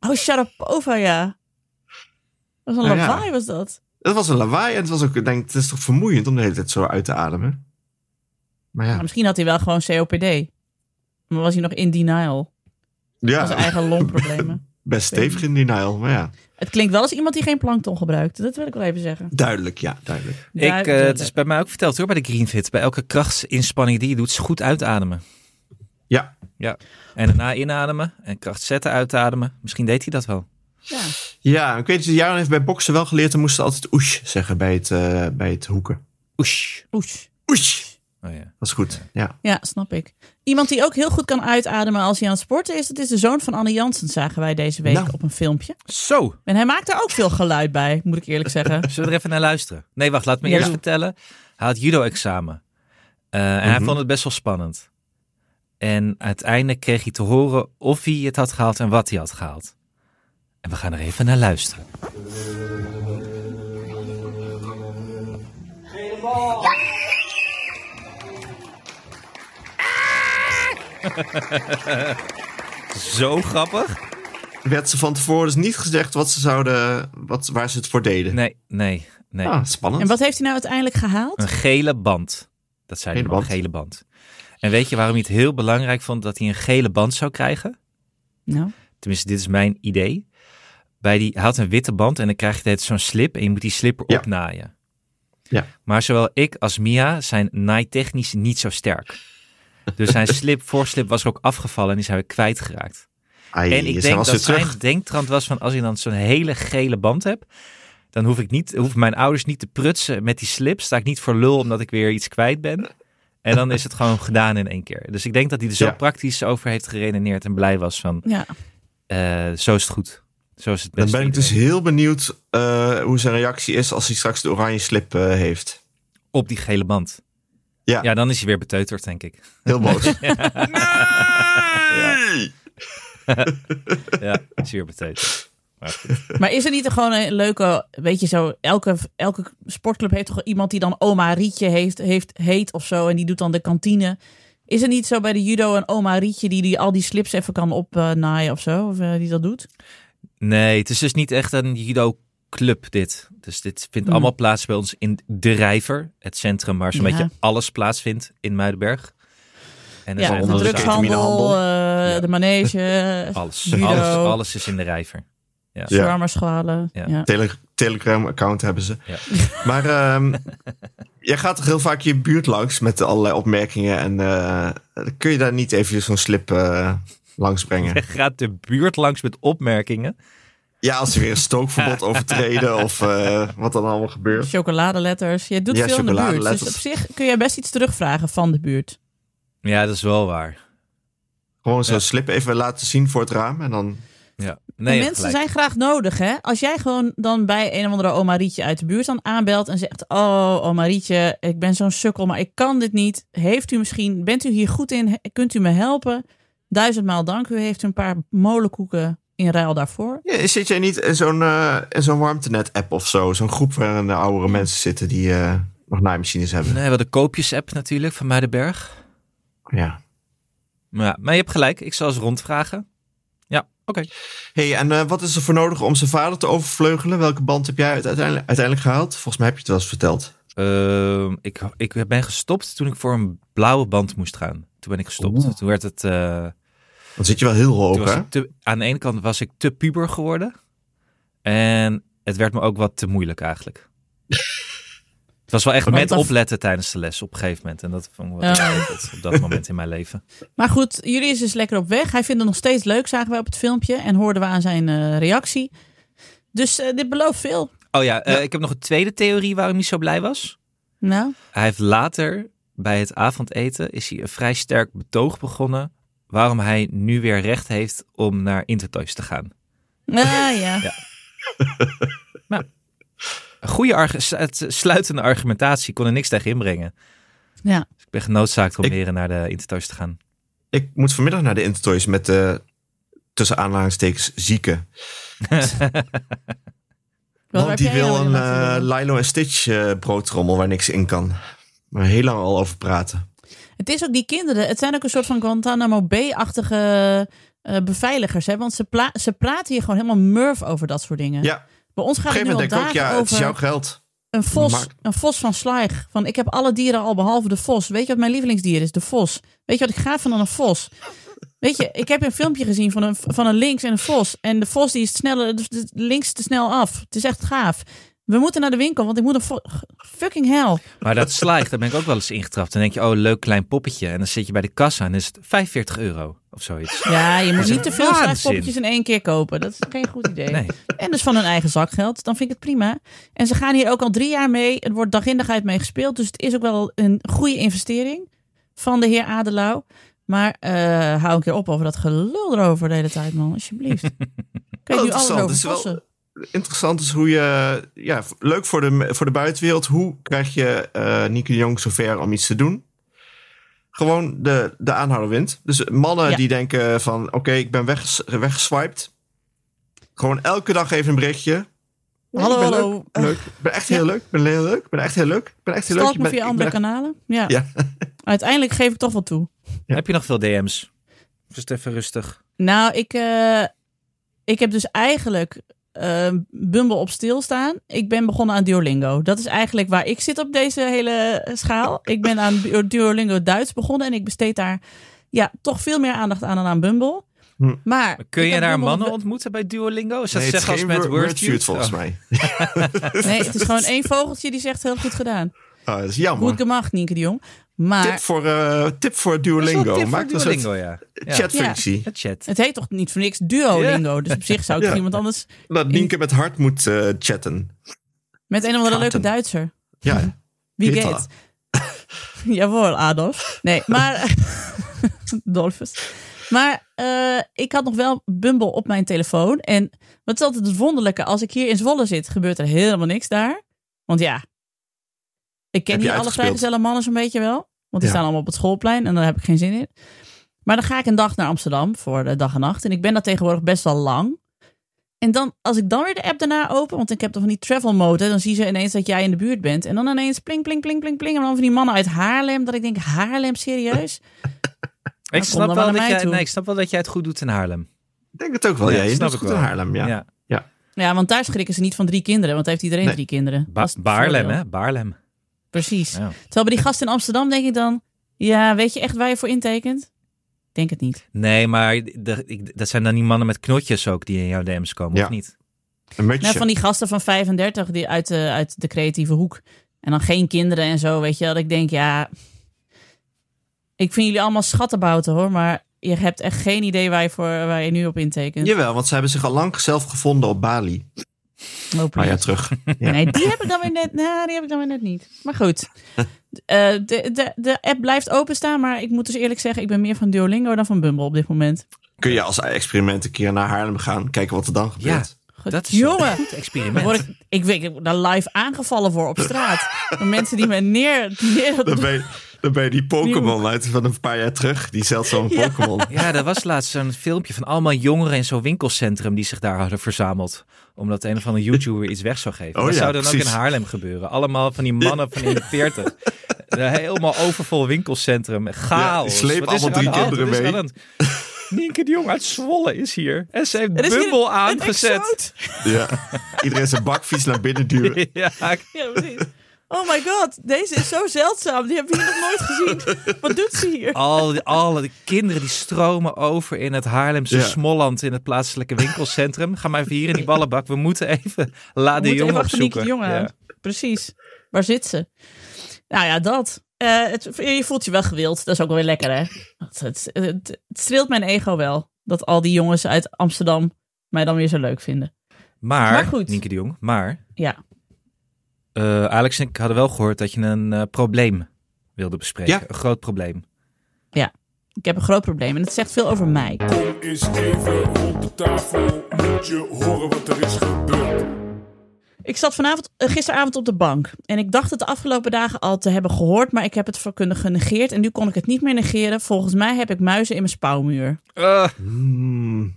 Oh, Sharapova, ja. Dat was een Nou ja. was dat? Het was een lawaai en het was ook, ik denk, het is toch vermoeiend om de hele tijd zo uit te ademen. Maar ja, Maar misschien had hij wel gewoon COPD. Maar was hij nog in denial. Van zijn ja eigen longproblemen. best stevig in denial. Maar ja, Het klinkt wel als iemand die geen plankton gebruikt. Dat wil ik wel even zeggen. duidelijk, ja, duidelijk. Ik, eh, Duidelijk. het is bij mij ook verteld hoor, bij de Greenfit. Bij elke krachtsinspanning die je doet, is goed uitademen. Ja, Ja. En daarna inademen en kracht zetten, uitademen. Misschien deed hij dat wel. Ja. Ja, ik weet dat Jaren heeft bij boksen wel geleerd. Dan moesten ze altijd oesh zeggen bij het, eh, bij het hoeken. Oesh. Oesh. Oesh. Oh ja. Dat is goed. Ja. Ja, snap ik. Iemand die ook heel goed kan uitademen als hij aan het sporten is, dat is de zoon van Anne Jansen, zagen wij deze week Nou. op een filmpje. Zo, En hij maakt daar ook veel geluid bij, moet ik eerlijk zeggen. zullen we er even naar luisteren? Nee, wacht, laat me Ja. eerst vertellen. Hij had judo-examen. Eh, en hij Mhm. vond het best wel spannend. En uiteindelijk kreeg hij te horen of hij het had gehaald en wat hij had gehaald. En we gaan er even naar luisteren. Zo grappig. Werd ze van tevoren dus niet gezegd wat ze zouden, wat, waar ze het voor deden. Nee, nee, nee. Ah, spannend. En wat heeft hij nou uiteindelijk gehaald? Een gele band. Dat zei hij Gele een band. gele band. En weet je waarom hij het heel belangrijk vond dat hij een gele band zou krijgen? Nou, Tenminste, dit is mijn idee. Bij die, hij had een witte band en dan krijg je zo'n slip en je moet die slip Ja. erop naaien. Ja. Maar zowel ik als Mia zijn naaitechnisch niet zo sterk. Dus zijn slip, voorslip was er ook afgevallen en die zijn we kwijtgeraakt. Ai, En ik denk dat zijn denktrand was van als ik dan zo'n hele gele band heb, dan hoef ik niet, hoeven mijn ouders niet te prutsen met die slip. Sta ik niet voor lul omdat ik weer iets kwijt ben. En dan is het gewoon gedaan in één keer. Dus ik denk dat hij er zo Ja. praktisch over heeft geredeneerd en blij was van, ja. eh, zo is het goed. Zo is het Dan ben ik dus heel benieuwd eh, hoe zijn reactie is als hij straks de oranje slip eh, heeft. Op die gele band. Ja. Ja, dan is hij weer beteuterd, denk ik. Heel boos. Ja, is hij weer beteuterd. Maar is er niet gewoon een leuke, weet je zo, elke, elke sportclub heeft toch iemand die dan oma Rietje heeft, heeft, heet of zo en die doet dan de kantine. Is er niet zo bij de judo een oma Rietje die, die al die slips even kan opnaaien of zo, of eh, die dat doet? Nee, het is dus niet echt een judo-club dit. Dus dit vindt Hmm. allemaal plaats bij ons in De Rijver, het centrum waar zo'n Ja. beetje alles plaatsvindt in Muidenberg. En er Ja, zijn de drugshandel, eh, Ja. de manege, alles, judo, alles, alles is in De Rijver. Ja. Ja. shawarma-schalen. Ja. Ja. Tele Telegram-account hebben ze. Ja. Maar ehm, jij gaat toch heel vaak je buurt langs met allerlei opmerkingen. En eh, kun je daar niet even zo'n slip eh langs brengen? Je gaat de buurt langs met opmerkingen. Ja, als ze weer een stookverbod overtreden of eh, wat dan allemaal gebeurt. Chocoladeletters. Je doet Ja, veel in de buurt. Dus chocoladeletters. op zich kun je best iets terugvragen van de buurt. Ja, dat is wel waar. Gewoon zo'n Ja. slip even laten zien voor het raam en dan... Ja. Nee, mensen gelijk. zijn graag nodig, hè? Als jij gewoon dan bij een of andere oma Rietje uit de buurt dan aanbelt en zegt: Oh, oma Rietje, ik ben zo'n sukkel, maar ik kan dit niet. Heeft u misschien, bent u hier goed in? Kunt u me helpen? Duizendmaal dank. U heeft een paar molenkoeken in ruil daarvoor. Ja, zit jij niet in zo'n eh, in zo'n warmtenet-app of zo? Zo'n groep waarin de oudere mensen zitten die eh, nog naaimachines hebben. Nee, wel de koopjes-app natuurlijk van Muidenberg. Ja. Maar, ja, maar je hebt gelijk, ik zal eens rondvragen. Ja, oké. hey, en eh, wat is er voor nodig om zijn vader te overvleugelen? Welke band heb jij uiteindelijk, uiteindelijk gehaald? Volgens mij heb je het wel eens verteld. Ehm, ik, ik ben gestopt toen ik voor een blauwe band moest gaan. Toen ben ik gestopt. Oeh. Toen werd het. Dan zit je wel heel hoog, hè? te- aan de ene kant was ik te puber geworden. En het werd me ook wat te moeilijk eigenlijk. het was wel echt Want met opletten tijdens de les op een gegeven moment. En dat vond ik wel Ja. ingewikkeld op dat moment in mijn leven. Maar goed, jullie is dus lekker op weg. Hij vindt het nog steeds leuk, zagen wij op het filmpje. En hoorden we aan zijn eh, reactie. Dus eh, dit belooft veel. Oh ja, eh, ik heb nog een tweede theorie waarom hij zo blij was. Nou, Hij heeft later bij het avondeten is hij een vrij sterk betoog begonnen waarom hij nu weer recht heeft om naar Intertoys te gaan. ah, ja. Ja. Een goede argu- het sluitende argumentatie kon er niks tegen inbrengen. ja. Dus ik ben genoodzaakt om Ik- weer naar de Intertoys te gaan. Ik moet vanmiddag naar de Intertoys met de tussen aanhalingstekens zieken. Wel, Want die wil jou een eh? Lilo en Stitch eh, broodtrommel waar niks in kan. Maar heel lang al over praten. Het is ook die kinderen. Het zijn ook een soort van Guantanamo Bay-achtige eh, beveiligers. Hè? Want ze, ze praten hier gewoon helemaal murf over dat soort dingen. Ja, Bij ons gaat een het nu al ik ook, dagen ja, het is jouw geld. een vos, een vos van Slaig. Van ik heb alle dieren al behalve de vos. Weet je wat mijn lievelingsdier is? De vos. Weet je wat ik gaaf aan een vos? Weet je, ik heb een filmpje gezien van een, van een lynx en een vos. En de vos die is sneller, de de lynx te snel af. Het is echt gaaf. We moeten naar de winkel, want ik moet een fucking hell. Maar dat slijgt, daar ben ik ook wel eens ingetrapt. Dan denk je, oh, leuk klein poppetje. En dan zit je bij de kassa en is het 45 euro of zoiets. Ja, je moet niet te veel slaagpoppetjes in één keer kopen. Dat is geen goed idee. Nee. En dus van hun eigen zakgeld. Dan vind ik het prima. En ze gaan hier ook al drie jaar mee. Het wordt dag in dag uit mee gespeeld. Dus het is ook wel een goede investering van de heer Adelau. Maar eh, hou een keer op over dat gelul erover de hele tijd, man. Alsjeblieft. Ik weet Wel nu alles over Interessant is hoe je, ja, leuk voor de, voor de buitenwereld. Hoe krijg je eh Nieke de Jong zover om iets te doen? Gewoon de, de aanhouder wint. Dus mannen Ja. die denken van, oké, ik ben wegges- weggeswiped. Gewoon elke dag even een berichtje. Nee, Hallo, ik ben hallo. Leuk, leuk. Ik ben echt heel leuk. Ik ben heel leuk. Ik ben echt heel leuk. Ik ben echt heel leuk. Me ben- via ik andere echt- kanalen. Ja. Ja. Uiteindelijk geef ik toch wel toe. Heb je nog veel DM's? Of is het even rustig? Nou, ik, eh, ik heb dus eigenlijk eh, Bumble op stilstaan. Ik ben begonnen aan Duolingo. Dat is eigenlijk waar ik zit op deze hele schaal. Ik ben aan Du- Duolingo Duits begonnen en ik besteed daar ja, toch veel meer aandacht aan dan aan Bumble. Hm. Maar Kun je daar Bumble mannen ontmoeten bij Duolingo? Is dat Nee, het is zeg als met word- Wordfeud? Wordfeud volgens Oh. mij. Nee, het is gewoon één vogeltje die zegt heel goed gedaan. Oh, dat is jammer. Goed gemacht, Nienke de Jong. Maar Tip voor, eh, tip voor Duolingo. tip voor Maak een soort Duolingo, ja. ja. chatfunctie. Het chat. het heet toch niet voor niks Duolingo. Dus op zich zou ik Ja. iemand anders Dat Nienke met hart moet eh, chatten. met een of andere leuke. Duitser. Ja, Wie geht? Jawohl, Adolf. Nee, maar... Dolphus. Maar eh, ik had nog wel Bumble op mijn telefoon. En wat is altijd het wonderlijke? Als ik hier in Zwolle zit, gebeurt er helemaal niks daar. Want ja, ik ken hier alle vrijgezelle mannen zo'n beetje wel. Want die Ja. staan allemaal op het schoolplein en daar heb ik geen zin in. Maar dan ga ik een dag naar Amsterdam voor de dag en nacht. En ik ben daar tegenwoordig best wel lang. En dan, als ik dan weer de app daarna open, want ik heb dan van die travel mode, dan zien ze ineens dat jij in de buurt bent. En dan ineens pling, pling, pling, pling, pling. En dan van die mannen uit Haarlem, dat ik denk, Haarlem, serieus? Ik snap, wel dat jij, nee, ik snap wel dat jij het goed doet in Haarlem. ik denk het ook wel. Ja, je snap doet ik goed in wel. Haarlem. Ja. Ja, want daar schrikken ze niet van drie kinderen, want heeft iedereen Nee. drie kinderen. Ba het Baarlem, hè? Baarlem. Precies. Ja. Terwijl bij die gasten in Amsterdam denk ik dan, ja, weet je echt waar je voor intekent? Ik Denk het niet. Nee, maar de, ik, dat zijn dan die mannen met knotjes ook die in jouw DM's komen, Ja. of niet? Een. Nou, van die gasten van 35 die uit de, uit de creatieve hoek. En dan geen kinderen en zo, weet je. Dat ik denk, ja... Ik vind jullie allemaal schattenbouten hoor, maar je hebt echt geen idee waar je, voor, waar je nu op intekent. Jawel, want ze hebben zich al lang zelf gevonden op Bali. Oh, please. jaar terug. Ja. Nee, die heb ik dan weer net, nou, die heb ik dan weer net niet. Maar goed, Eh, de, de, de app blijft openstaan, maar ik moet dus eerlijk zeggen, ik ben meer van Duolingo dan van Bumble op dit moment. Kun je als experiment een keer naar Haarlem gaan, kijken wat er dan gebeurt. Goed. Dat is Jongen, een goed experiment. word ik, ik weet ik word daar live aangevallen voor op straat. Door mensen die me neer... neer Dan ben je, dan ben je die Pokémon uit van een paar jaar terug. Die zeldzame Ja. Pokémon. Ja, er was laatst zo'n filmpje van allemaal jongeren in zo'n winkelcentrum die zich daar hadden verzameld. Omdat een of andere YouTuber iets weg zou geven. Oh dat ja, zou dan ook in Haarlem gebeuren. Allemaal van die mannen van in de 40. Een helemaal overvol winkelcentrum. Chaos. is er allemaal drie kinderen er hand? Nienke de Jong uit Zwolle is hier. En ze heeft een aangezet. Ja. Iedereen zijn bakfiets naar binnen duwen. Ja, Ja, precies. Oh my god, deze is zo zeldzaam. Die hebben we hier nog nooit gezien. Wat doet ze hier? al, die- alle de kinderen die stromen over in het Haarlemse Ja. Smolland in het plaatselijke winkelcentrum. Ga maar even hier in die ballenbak. We moeten even La de moeten Jong opzoeken. de Jong aan. Ja. Precies. Waar zit ze? Nou ja, dat. Eh, het, je voelt je wel gewild. Dat is ook wel weer lekker, hè? Het, het, het, het streelt mijn ego wel. Dat al die jongens uit Amsterdam mij dan weer zo leuk vinden. Maar, Maar goed. Nienke de Jong, maar Ja. Eh, Alex en ik hadden wel gehoord dat je een eh, probleem wilde bespreken. Ja. Een groot probleem. Ik heb een groot probleem en het zegt veel over mij. Kom eens even de tafel, moet je horen wat er is gebeurd. Ik zat vanavond, eh, gisteravond op de bank. En ik dacht het de afgelopen dagen al te hebben gehoord. Maar ik heb het voor kunnen genegeerd. En nu kon ik het niet meer negeren. Volgens mij heb ik muizen in mijn spouwmuur. Eh, Hmm.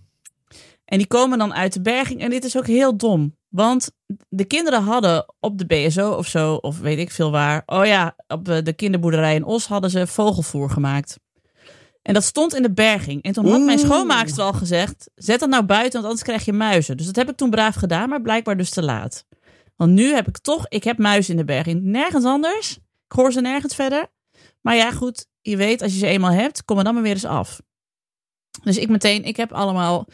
En die komen dan uit de berging. En dit is ook heel dom. Want de kinderen hadden op de BSO of zo, of weet ik veel waar. Oh ja, op eh, de kinderboerderij in Os hadden ze vogelvoer gemaakt. En dat stond in de berging. En toen had mijn schoonmaakster al gezegd: zet dat nou buiten, want anders krijg je muizen. Dus dat heb ik toen braaf gedaan, maar blijkbaar dus te laat. Want nu heb ik toch, ik heb muizen in de berging. Nergens anders. Ik hoor ze nergens verder. Maar ja, goed, je weet, als je ze eenmaal hebt, kom er dan maar weer eens af. Dus ik meteen, ik heb allemaal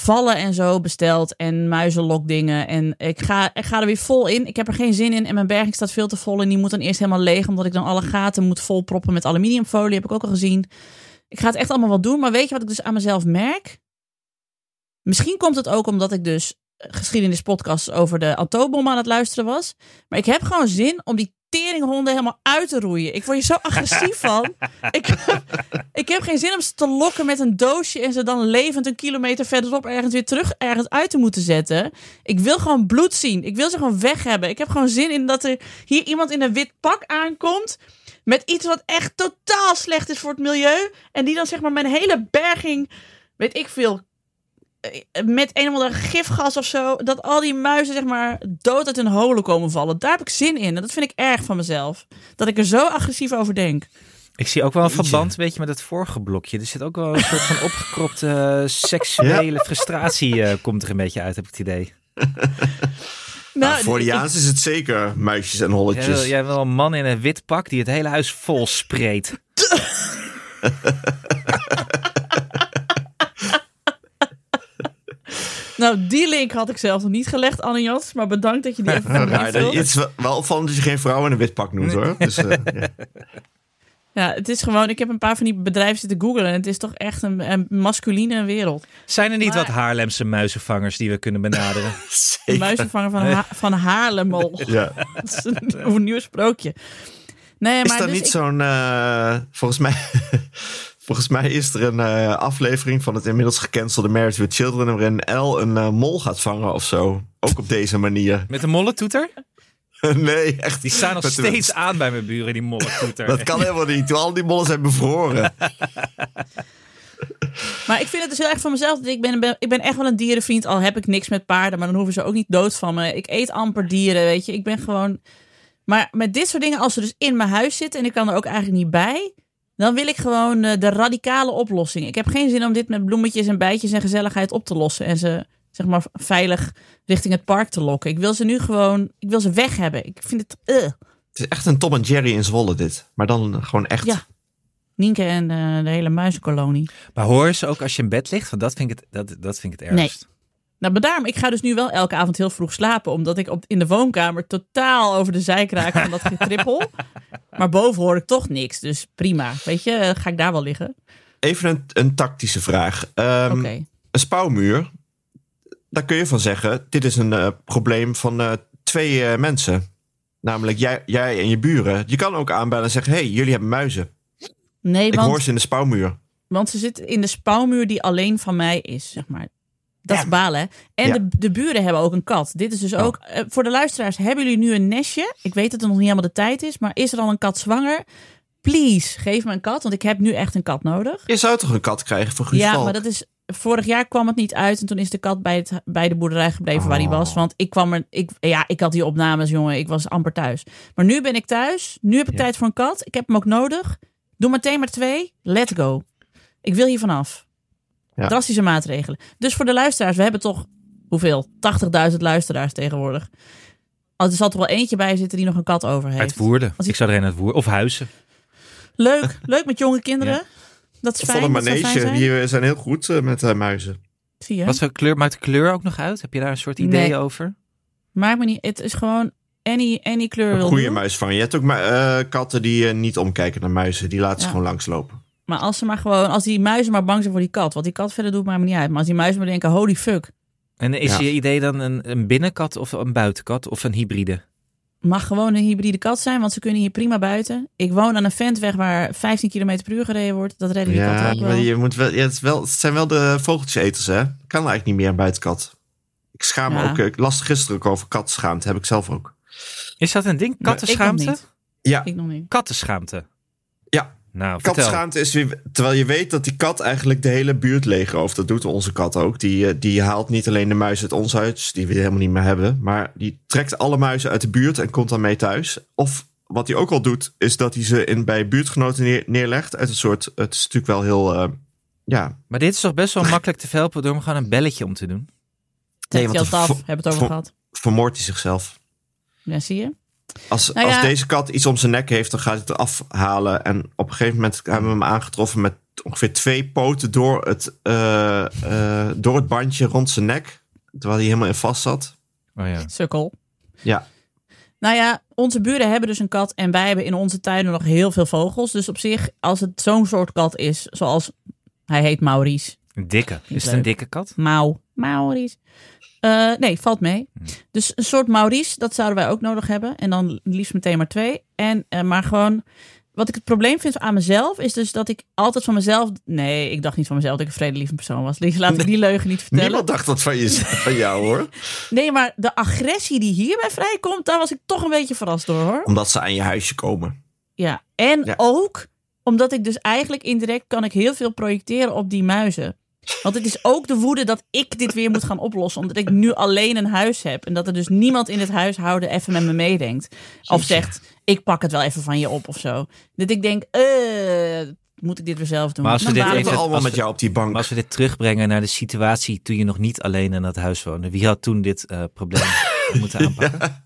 vallen en zo besteld en muizenlokdingen. En ik ga, ik ga er weer vol in. Ik heb er geen zin in en mijn berging staat veel te vol. En die moet dan eerst helemaal leeg, omdat ik dan alle gaten moet volproppen met aluminiumfolie. Heb ik ook al gezien. Ik ga het echt allemaal wel doen. Maar weet je wat ik dus aan mezelf merk? Misschien komt het ook omdat ik dus geschiedenispodcasts over de atoombom aan het luisteren was. Maar ik heb gewoon zin om die teringhonden helemaal uit te roeien. Ik word je zo agressief van. Ik, ik heb geen zin om ze te lokken met een doosje en ze dan levend een kilometer verderop ergens weer terug ergens uit te moeten zetten. Ik wil gewoon bloed zien. Ik wil ze gewoon weg hebben. Ik heb gewoon zin in dat er hier iemand in een wit pak aankomt met iets wat echt totaal slecht is voor het milieu. En die dan zeg maar mijn hele berging, weet ik veel, met een of andere gifgas of zo, dat al die muizen zeg maar dood uit hun holen komen vallen. Daar heb ik zin in. En dat vind ik erg van mezelf. Dat ik er zo agressief over denk. ik zie ook wel een verband weet je, met het vorige blokje. Er zit ook wel een soort van opgekropte eh, seksuele frustratie eh, komt er een beetje uit, heb ik het idee. Nou, Nou, voor de Jaans is het zeker muisjes en holletjes. Jij, jij hebt wel een man in een wit pak die het hele huis vol spreekt. Nou, die link had ik zelf nog niet gelegd, Anne Jans. Maar bedankt dat je die even me Ja, het is wel- opvallend dat je geen vrouw in een wit pak noemt hoor. Dus, eh, ja. Ja, het is gewoon... Ik heb een paar van die bedrijven zitten googlen. En het is toch echt een, een masculine wereld. Zijn er niet Maar- wat Haarlemse muizenvangers die we kunnen benaderen? De muizenvanger van, ha van Haarlemmel. Ja. Dat is een, een nieuw sprookje. Nee, Is maar dat dus niet ik- zo'n... eh, volgens, mij, volgens mij is er een eh, aflevering van het inmiddels gecancelde Married with Children... waarin El een eh, mol gaat vangen of zo. Ook op deze manier. Met een mollentoeter? nee, echt. Die staan nog Met de- steeds aan bij mijn buren, die mollentoeter. Dat kan helemaal niet. Al die mollen zijn bevroren. Maar ik vind het dus heel erg van mezelf. dat Ik ben, ben- ik ben echt wel een dierenvriend. Al heb ik niks met paarden. Maar dan hoeven ze ook niet dood van me. Ik eet amper dieren, weet je. Ik ben gewoon... Maar met dit soort dingen, als ze dus in mijn huis zitten... en ik kan er ook eigenlijk niet bij... dan wil ik gewoon eh, de radicale oplossing. Ik heb geen zin om dit met bloemetjes en bijtjes en gezelligheid op te lossen... en ze zeg maar veilig richting het park te lokken. Ik wil ze nu gewoon... Ik wil ze weg hebben. Ik vind het... eh. Het is echt een Tom en Jerry in Zwolle dit. Maar dan gewoon echt... Ja. Nienke en eh, de hele muizenkolonie. Maar hoor ze ook als je in bed ligt? Want dat vind ik het, dat, dat vind ik het ergst. Nou, maar daarom, ik ga dus nu wel elke avond heel vroeg slapen. Omdat ik op, in de woonkamer totaal over de zijk raak van dat getrippel. maar boven hoor ik toch niks. Dus prima. Weet je, eh, ga ik daar wel liggen? Even een, een tactische vraag. Ehm. Een spouwmuur, daar kun je van zeggen... dit is een eh, probleem van eh, twee mensen. Namelijk jij, jij en je buren. Je kan ook aanbellen en zeggen... hey, jullie hebben muizen. Nee, Ik hoor ze in de spouwmuur. want ze zitten in de spouwmuur die alleen van mij is, zeg maar. Dat Ja. is balen. En Ja. de, de buren hebben ook een kat. Dit is dus Oh. ook... eh, voor de luisteraars, hebben jullie nu een nestje? Ik weet dat het nog niet helemaal de tijd is. Maar is er al een kat zwanger? Please, geef me een kat. Want ik heb nu echt een kat nodig. Je zou toch een kat krijgen voor Guus Ja, Valk? maar dat is. Vorig jaar kwam het niet uit en toen is de kat bij, het, bij de boerderij gebleven waar hij Oh. was. Want ik kwam er. Ik, ja, ik had die opnames, jongen. Ik was amper thuis. Maar nu ben ik thuis. Nu heb ik Ja. tijd voor een kat. Ik heb hem ook nodig. Doe meteen maar twee. Let's go. Ik wil hier vanaf. Ja. Drastische maatregelen. Dus voor de luisteraars, we hebben toch hoeveel? 80.000 luisteraars tegenwoordig. Oh, er zal toch wel eentje bij zitten die nog een kat over heeft. Uit Woerden. Als Ik zou er een uit Woerden. Of Huizen. Leuk, leuk met jonge kinderen. Dat is Van fijn. een manege, zijn. die zijn heel goed eh, met eh, muizen. Zie je? Wat voor kleur maakt de kleur ook nog uit? Heb je daar een soort idee Nee. over? Maakt me niet. Het is gewoon any, any kleur Een wil goede muis van. Je hebt ook ma- eh, katten die niet omkijken naar muizen. Die laten ze gewoon langslopen. Maar als ze maar gewoon, als die muizen maar bang zijn voor die kat, wat die kat verder doet, me niet uit. Maar als die muizen maar denken, holy fuck, En is Ja. je idee dan een, een binnenkat of een buitenkat of een hybride? mag gewoon een hybride kat zijn, want ze kunnen hier prima buiten. Ik woon aan een ventweg waar 15 km per uur gereden wordt. Dat redden die katten ook wel. maar je moet wel, ja, het, is wel, het zijn wel de vogeltjeseters, hè? Kan eigenlijk niet meer een buitenkat. Ik schaam me Ja. ook. eh, Ik las gisteren ook over katschaamte. Heb ik zelf ook. Is dat een ding? Ik nog Kattenschaamte? niet. Ja, Ik nog niet. Kattenschaamte. Ja. Nou, vertel. katschaamte is weer... Terwijl je weet dat die kat eigenlijk de hele buurt leegrooft. Dat doet onze kat ook. Die, eh, die haalt niet alleen de muizen uit ons huis, die we helemaal niet meer hebben. Maar die trekt alle muizen uit de buurt en komt dan mee thuis. Of wat hij ook al doet, is dat hij ze in, bij buurtgenoten neer- neerlegt. Uit een soort... Het is natuurlijk wel heel... eh, ja, Maar dit is toch best wel makkelijk te verhelpen door hem gewoon een belletje om te doen? Nee, want af, hebben het over gehad. vermoordt hij zichzelf. Ja, zie je? Als, Nou als deze kat iets om zijn nek heeft, dan gaat hij het eraf halen. En op een gegeven moment hebben we hem aangetroffen met ongeveer twee poten door het, eh, eh, door het bandje rond zijn nek. Terwijl hij helemaal in vast zat. Oh ja. Sukkel. Ja, Nou ja, onze buren hebben dus een kat en wij hebben in onze tuinen nog heel veel vogels. Dus op zich, als het zo'n soort kat is, zoals hij heet Maurice. Een dikke. Is het leuk. een dikke kat? Mau. Maurice. Eh, nee, valt mee. Dus een soort Maurice, dat zouden wij ook nodig hebben. En dan liefst meteen maar twee. En, eh, maar gewoon, wat ik het probleem vind aan mezelf, is dus dat ik altijd van mezelf... Nee, ik dacht niet van mezelf dat ik een vredelievend persoon was. Laat ik die leugen niet vertellen. niemand dacht dat van, je, van jou hoor. Nee, maar de agressie die hierbij vrijkomt, daar was ik toch een beetje verrast door hoor. Omdat ze aan je huisje komen. Ja, en Ja. ook omdat ik dus eigenlijk indirect kan ik heel veel projecteren op die muizen. Want het is ook de woede dat ik dit weer moet gaan oplossen. Omdat ik nu alleen een huis heb. En dat er dus niemand in het huishouden even met me meedenkt. Of zegt, ik pak het wel even van je op of zo. Dat ik denk, eh, moet ik dit weer zelf doen. Maar als we Dan dit even- wel. allemaal als met we- jou op die bank. Maar als we dit terugbrengen naar de situatie toen je nog niet alleen in dat huis woonde. Wie had toen dit eh, probleem moeten aanpakken?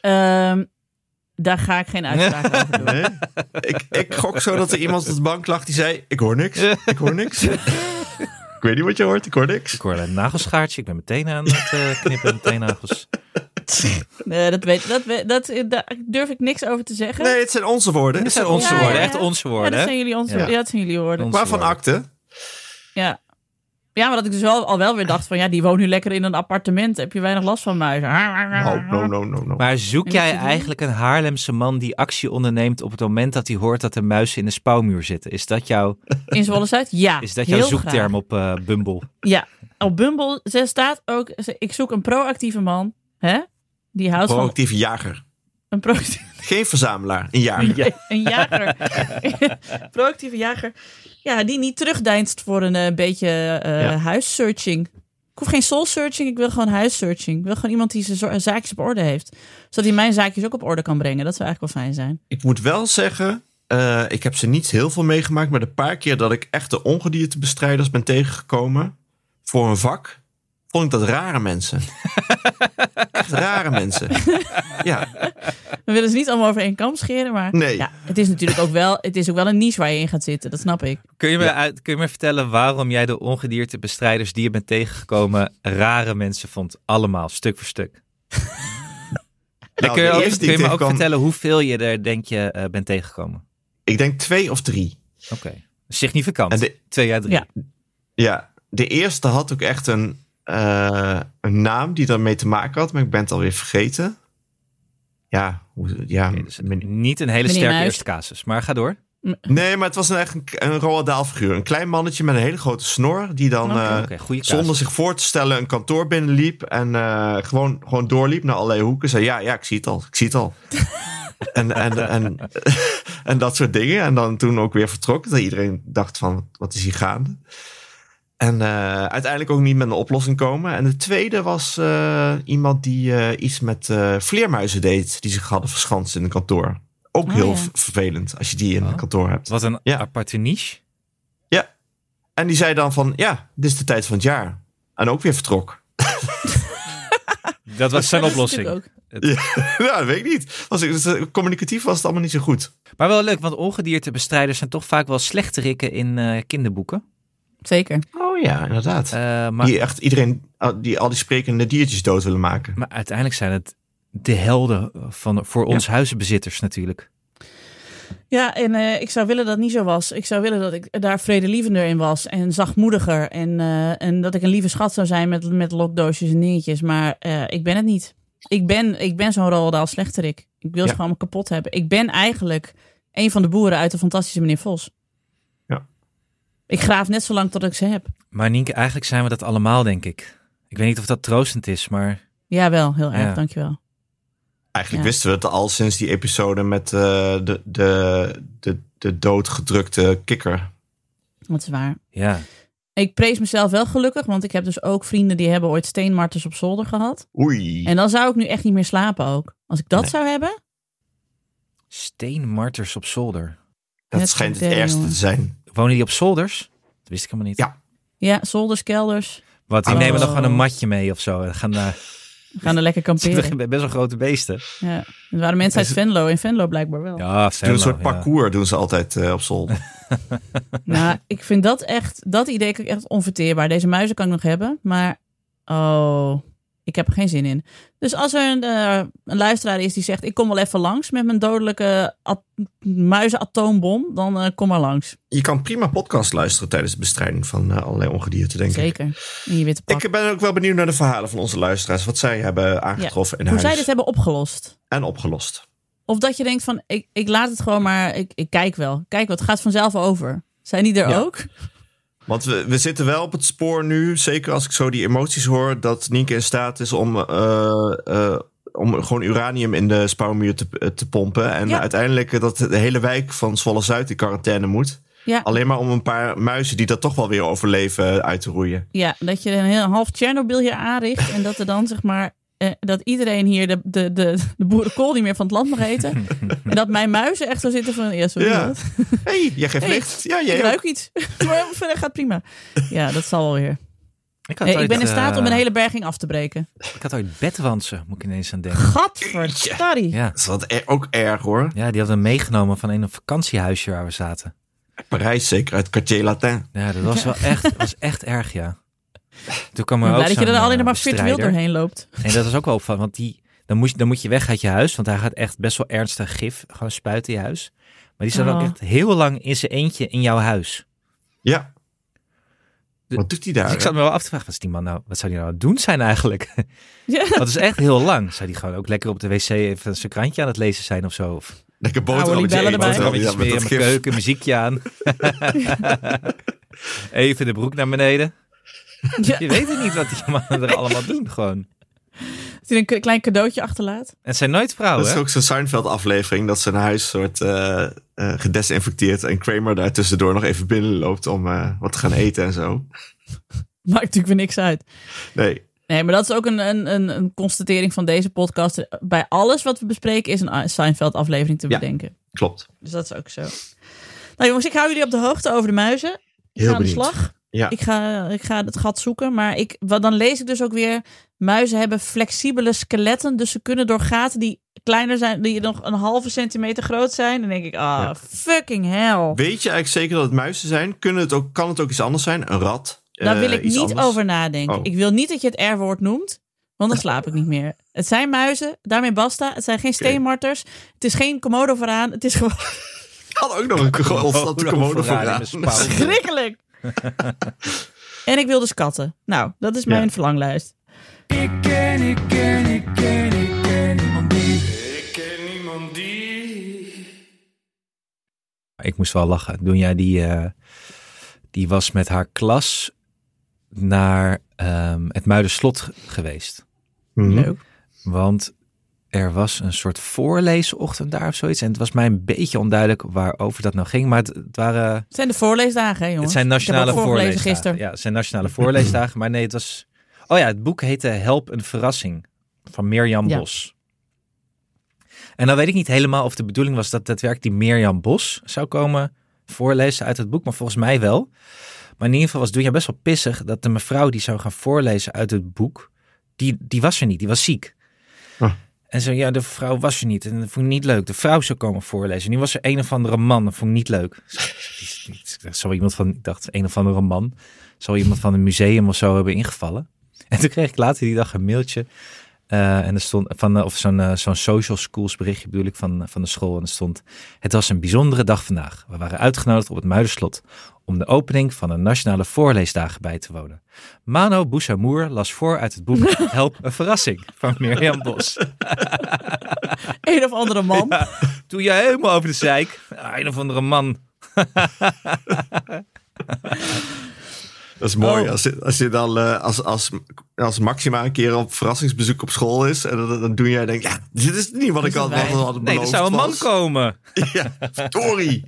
Ehm, daar ga ik geen uitspraak over doen. Nee? ik, ik gok zo dat er iemand op de bank lag die zei: Ik hoor niks. Ik hoor niks. ik weet niet wat je hoort, ik hoor niks. Ik hoorde een nagelschaartje. Ik ben meteen aan het eh, knippen met teennagels. Nee, dat, weet, dat, weet- dat, daar durf ik niks over te zeggen. Nee, het zijn onze woorden. Dit zijn onze Ja, woorden, ja, echt onze ja, woorden. dat hè? zijn jullie, onze, Ja. ja. dat zijn jullie woorden. Waarvan akte? Ja. Ja, maar dat ik dus wel, al wel weer dacht van... ja, die woont nu lekker in een appartement. Heb je weinig last van muizen. No, no, no, no, no. Maar zoek jij eigenlijk een Haarlemse man die actie onderneemt op het moment dat hij hoort dat er muizen in de spouwmuur zitten? Is dat, jouw, In Zwolle-Zuid? Ja, is dat jouw zoekterm graag. op eh, Bumble? Ja, op Bumble ze staat ook... ze- Ik zoek een proactieve man. Hè? Die houdt van... Proactieve jager. Een proactieve... Geen verzamelaar, een jager. Een jager. Proactieve jager. Ja, die niet terugdeinst voor een eh, beetje eh Ja. huissearching. Ik hoef geen soul searching, ik wil gewoon huissearching. Ik wil gewoon iemand die zijn zaakjes op orde heeft. Zodat hij mijn zaakjes ook op orde kan brengen. Dat zou eigenlijk wel fijn zijn. Ik moet wel zeggen, eh, ik heb ze niet heel veel meegemaakt, maar de paar keer dat ik echte ongediertebestrijders ben tegengekomen voor een vak, vond ik dat rare mensen. Echt rare mensen. Ja, We willen ze niet allemaal over één kam scheren, maar Nee. ja, het is natuurlijk ook wel, het is ook wel een niche waar je in gaat zitten. Dat snap ik. Kun je, me Ja. uit, kun je me vertellen waarom jij de ongediertebestrijders die je bent tegengekomen rare mensen vond? Allemaal, stuk voor stuk. Dan Nou, kun je, ook, kun je me ook vertellen hoeveel je er denk je eh, bent tegengekomen? ik denk twee of drie. Oké. Significant. En de- Twee jaar drie. Ja. Ja, de eerste had ook echt een, eh, een naam die daarmee te maken had, maar ik ben het alweer vergeten. Ja, hoe, ja dus niet een hele Meneer sterke Muis. eerste casus, maar ga door. nee, maar het was een, echt een, een Roald Dahl figuur. Een klein mannetje met een hele grote snor, die dan eh, zonder zich voor te stellen een kantoor binnenliep en eh, gewoon, gewoon doorliep naar allerlei hoeken. Zei ja, ja, ik zie het al, ik zie het al. en, en, en, en dat soort dingen. En dan toen ook weer vertrok. Dat iedereen dacht van, wat is hier gaande? En eh, uiteindelijk ook niet met een oplossing komen. En de tweede was eh, iemand die eh, iets met eh, vleermuizen deed. Die zich hadden verschanst in een kantoor. Ook Oh, heel ja. vervelend als je die in Oh. een kantoor hebt. Wat een Ja. aparte niche. En die zei dan van, ja, dit is de tijd van het jaar. En ook weer vertrok. Dat was zijn oplossing. ja, dat weet ik niet. Was, het- communicatief was het allemaal niet zo goed. Maar wel leuk, want ongediertebestrijders zijn toch vaak wel slechterikken in eh, kinderboeken. Zeker. Oh ja, inderdaad. Eh, maar, Die echt iedereen, die al die sprekende diertjes dood willen maken. maar uiteindelijk zijn het de helden van, voor ons huizenbezitters natuurlijk. Ja, en eh, ik zou willen dat het niet zo was. Ik zou willen dat ik daar vredelievender in was en zachtmoediger. En, eh, en dat ik een lieve schat zou zijn met, met lokdoosjes en dingetjes. Maar eh, ik ben het niet. Ik ben, ik ben zo'n Roald slechterik. Ik wil ze gewoon kapot hebben. Ik ben eigenlijk een van de boeren uit de fantastische meneer Vos. Ik graaf net zo lang tot ik ze heb. Maar Nienke, eigenlijk zijn we dat allemaal, denk ik. Ik weet niet of dat troostend is, maar Ja, wel. Heel erg. Ja. Dankjewel. Eigenlijk Ja. wisten we het al sinds die episode met eh, de, de, de, de doodgedrukte kikker. Dat is waar. ja. Ik prees mezelf wel gelukkig, want ik heb dus ook vrienden die hebben ooit steenmarters op zolder gehad. Oei. En dan zou ik nu echt niet meer slapen ook. Als ik dat Nee. zou hebben, Steenmarters op zolder. dat net schijnt het ergste jongen. te zijn. Wonen die op zolders? Dat wist ik helemaal niet. Ja. ja, zolders, kelders. Wat, die Oh. nemen dan gewoon een matje mee of zo. En gaan We gaan er lekker kamperen. best wel grote beesten. Ja. Er waren mensen uit Venlo. In Venlo blijkbaar wel. Ja, Doen een Venlo, soort ja. parcours doen ze altijd eh, op zolder. Nou, ik vind dat echt, dat idee echt onverteerbaar. Deze muizen kan ik nog hebben, maar oh, ik heb er geen zin in. Dus als er een, eh, een luisteraar is die zegt, ik kom wel even langs met mijn dodelijke at- muizenatoombom, dan eh, kom maar langs. Je kan prima podcast luisteren tijdens de bestrijding van eh, allerlei ongedierte, denk ik. Zeker. Witte pak. Ik ben ook wel benieuwd naar de verhalen van onze luisteraars. Wat zij hebben aangetroffen in Hoe huis. zij dit hebben opgelost. En opgelost. Of dat je denkt van, ik, ik laat het gewoon maar, ik, ik kijk wel. Kijk het gaat vanzelf over. Zijn die er Ja. ook? Want we, we zitten wel op het spoor nu, zeker als ik zo die emoties hoor, dat Nienke in staat is om, eh, eh, om gewoon uranium in de spouwmuur te, eh, te pompen. En Ja. uiteindelijk dat de hele wijk van Zwolle-Zuid in quarantaine moet. Ja, Alleen maar om een paar muizen die dat toch wel weer overleven uit te roeien. ja, dat je een heel half Tsjernobyl hier aanricht en dat er dan zeg maar eh, dat iedereen hier de, de, de, de boerenkool niet meer van het land mag eten. en dat mijn muizen echt zo zitten van, ja, sorry. Ja. hey, jij geeft Hey, licht. Ja, Ik jij ook. ruik iets. maar verder gaat prima. Ja, dat zal wel weer. Ik, had Eh, ik ben in staat om eh, een hele berging af te breken. Ik had ooit bedwansen, moet ik ineens aan denken. Gadverdarrie. Ja. Dat is wat ook erg hoor. ja, die hadden we meegenomen van een vakantiehuisje waar we zaten. Parijs, zeker uit Quartier Latin. Ja, dat was wel echt, was echt erg, ja. Toen kwam er ook blij dat je er alleen eh, maar virtueel bestrijder. doorheen loopt. En dat is ook wel van, want die, dan, moet je, dan moet je weg uit je huis, want hij gaat echt best wel ernstig gif gewoon spuiten in je huis. Maar die staat ook Oh. echt heel lang in zijn eentje in jouw huis. Ja. De- Wat doet hij daar? Dus ik zat me wel af te vragen, wat is die man nou, wat zou die nou aan het doen zijn eigenlijk? Ja. Dat is echt heel lang. Zou die gewoon ook lekker op de wc even zijn krantje aan het lezen zijn of zo? Of Lekker Oude boterhammetje erbij. Ja, boterhammetjes in mijn keuken, muziekje aan. even de broek naar beneden. Ja. Je weet het niet wat die mannen er allemaal doen gewoon. Dat hij een klein cadeautje achterlaat. En het zijn nooit vrouwen, Dat is hè? ook zo'n Seinfeld-aflevering dat zijn huis soort eh, eh, gedesinfecteerd en Kramer daar tussendoor nog even binnenloopt om eh, wat te gaan eten en zo. Maakt natuurlijk weer niks uit. Nee, Nee, maar dat is ook een, een, een, een constatering van deze podcast. Bij alles wat we bespreken is een Seinfeld-aflevering te Ja. bedenken. klopt. Dus dat is ook zo. Nou jongens, ik hou jullie op de hoogte over de muizen. Ik Heel ga aan de slag. Ja. Ik ga, ik ga het gat zoeken. Maar ik, wat, dan lees ik dus ook weer... Muizen hebben flexibele skeletten. Dus ze kunnen door gaten die kleiner zijn... die nog een halve centimeter groot zijn. Dan denk ik, ah, Ja. fucking hell. Weet je eigenlijk zeker dat het muizen zijn? Kunnen het ook, kan het ook iets anders zijn? Een rat? Daar Eh, wil ik iets niet anders? over nadenken. Oh. Ik wil niet dat je het R-woord noemt. Want dan slaap ik niet meer. Het zijn muizen. Daarmee basta. Het zijn geen steenmarters. Het is geen komodo vooraan. Het is gewoon Ik had ook nog een ko- ontstapte komodo vooraan schrikkelijk. en ik wil dus katten. Nou, dat is mijn Ja. verlanglijst. Ik ken, ik ken, ik ken, ik ken niemand die. Ik ken niemand die. Ik moest wel lachen. Toen jij die, eh, die was met haar klas naar ehm, het Muiderslot geweest. Mhm. Leuk. Want er was een soort voorleesochtend daar of zoiets. En het was mij een beetje onduidelijk waarover dat nou ging. Maar het, het waren... Het zijn de voorleesdagen, hè, jongens. Het zijn Ik heb nationale voorleesdagen. gisteren. Ja, het zijn nationale voorleesdagen. Maar nee, het was... Oh ja, het boek heette Help een verrassing van Mirjam Ja. Bos. En dan weet ik niet helemaal of de bedoeling was dat daadwerkelijk die Mirjam Bos zou komen voorlezen uit het boek. Maar volgens mij wel. Maar in ieder geval was Doenja best wel pissig dat de mevrouw die zou gaan voorlezen uit het boek, die, die was er niet. Die was ziek. Oh. En zo, ja, de vrouw was er niet. En dat vond ik niet leuk. De vrouw zou komen voorlezen. En nu was er een of andere man. Dat vond ik niet leuk. Zo iemand van, ik dacht, een of andere man. Zou iemand van een museum of zo hebben ingevallen. En toen kreeg ik later die dag een mailtje. Eh, en er stond van, eh, of zo'n eh, zo'n social schools berichtje bedoel ik van, van de school. En er stond, het was een bijzondere dag vandaag. We waren uitgenodigd op het Muiderslot om de opening van de nationale voorleesdagen bij te wonen. Mano Boussamour las voor uit het boek Help een verrassing van Mirjam Bos. Een of andere man. Ja, toen jij helemaal over de zeik. Een of andere man. Dat is mooi. Oh. Als, je, als je dan eh, als, als, als Maxima een keer op verrassingsbezoek op school is. En dan, dan doe jij denk ja, dit is niet wat ik had, we hadden Nee, er beloofd zou een man was. komen. Ja, sorry.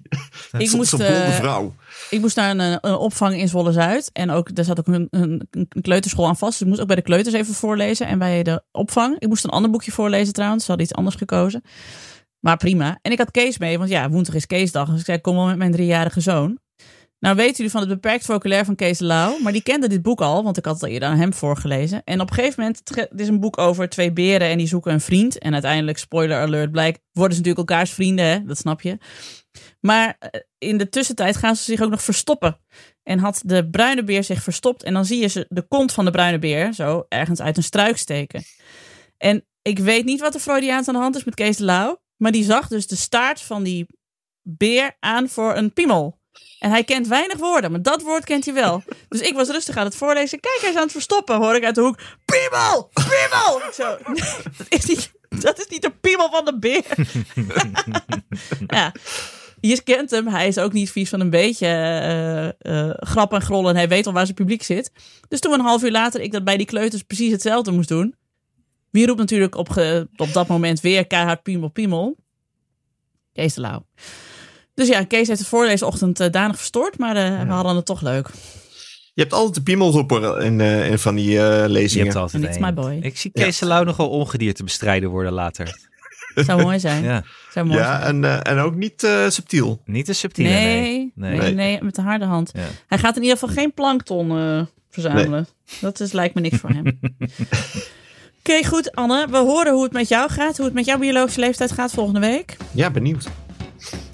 Ik moest, blonde eh, vrouw. Ik moest naar een, eh, een opvang in Zwolle-Zuid. En ook, daar zat ook een, een, een kleuterschool aan vast. Dus ik moest ook bij de kleuters even voorlezen. En bij de opvang. Ik moest een ander boekje voorlezen trouwens. Ze hadden iets anders gekozen. Maar prima. En ik had Kees mee. Want ja, woensdag is Keesdag. Dus ik zei, kom wel met mijn driejarige zoon. Nou weten jullie van het beperkt vocabulaire van Kees de Lauw. Maar die kende dit boek al. Want ik had het eerder aan hem voorgelezen. En op een gegeven moment, het is een boek over twee beren. En die zoeken een vriend. En uiteindelijk, spoiler alert, blijkt, worden ze natuurlijk elkaars vrienden. Hè? Dat snap je. Maar eh, in de tussentijd gaan ze zich ook nog verstoppen. En had de bruine beer zich verstopt. En dan zie je ze de kont van de bruine beer zo ergens uit een struik steken. En ik weet niet wat de Freudiaans aan de hand is met Kees de Lauw. Maar die zag dus de staart van die beer aan voor een piemel. En hij kent weinig woorden, maar dat woord kent hij wel. Dus ik was rustig aan het voorlezen. Kijk, hij is aan het verstoppen. Hoor ik uit de hoek. Piemel! Piemel! Zo, dat is niet, dat is niet de piemel van de beer. ja, je kent hem. Hij is ook niet vies van een beetje eh, eh, grap en grollen. En hij weet al waar zijn publiek zit. Dus toen een half uur later ik dat bij die kleuters precies hetzelfde moest doen. Wie roept natuurlijk op, op dat moment weer keihard piemel piemel? Kees de Lauw. Dus ja, Kees heeft de voorleesochtend eh danig verstoord. Maar eh, we hadden het toch leuk. Je hebt altijd de piemelroeper in, eh, in van die eh, Je lezingen. hebt altijd één. my boy. Ik zie Kees Lau nogal ongedierte bestrijden worden later. Zou mooi zijn. Ja. Zou mooi Ja, zijn. en, eh, en ook niet eh, subtiel. Niet te subtiele, Nee, nee. nee. Nee. Nee, met de harde hand. Ja. Hij gaat in ieder geval geen plankton eh, verzamelen. Dat is, lijkt me niks voor hem. Oké, goed Anne. We horen hoe het met jou gaat. Hoe het met jouw biologische leeftijd gaat volgende week. Ja, benieuwd.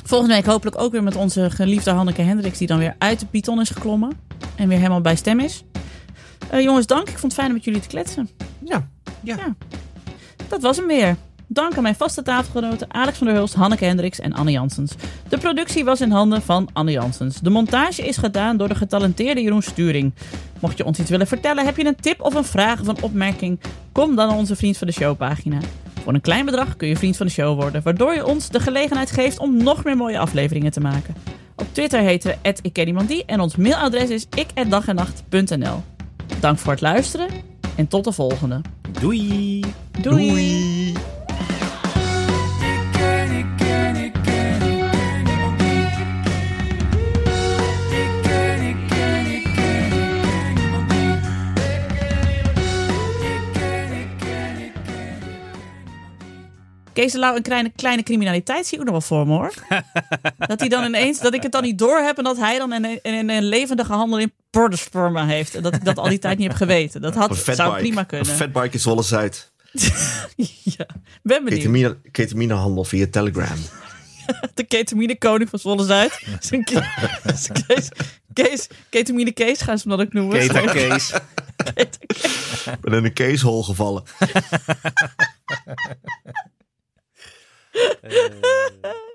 Volgende week hopelijk ook weer met onze geliefde Hanneke Hendricks... die dan weer uit de Python is geklommen. En weer helemaal bij stem is. Eh, jongens, dank. Ik vond het fijn om met jullie te kletsen. Ja. Dat was hem weer. Dank aan mijn vaste tafelgenoten Alex van der Hulst, Hanneke Hendricks en Anne Janssens. De productie was in handen van Anne Janssens. De montage is gedaan door de getalenteerde Jeroen Sturing. Mocht je ons iets willen vertellen, heb je een tip of een vraag of een opmerking, kom dan naar onze Vriend van de Show pagina. Voor een klein bedrag kun je Vriend van de Show worden, waardoor je ons de gelegenheid geeft om nog meer mooie afleveringen te maken. Op Twitter heten we @ikkenniemandie en ons mailadres is ik@dagennacht.nl. Dank voor het luisteren en tot de volgende. Doei! Doei. Kees de Lauw een kleine, kleine criminaliteit zie ik ook nog wel voor me hoor. dat hij dan ineens, dat ik het dan niet door heb en dat hij dan een, een, een levendige handel in pordensperma heeft. En dat ik dat al die tijd niet heb geweten. Dat had, Een zou prima Een kunnen. fatbike is Zuid. ja, ben benieuwd. Ketamine, ketaminehandel via Telegram. De ketamine koning van Zwolle Zuid. Kees, Kees, ketamine Kees gaan ze hem dan ook noemen. Keta Kees. Ik ben in een case hole gevallen. 哈哈哈哈。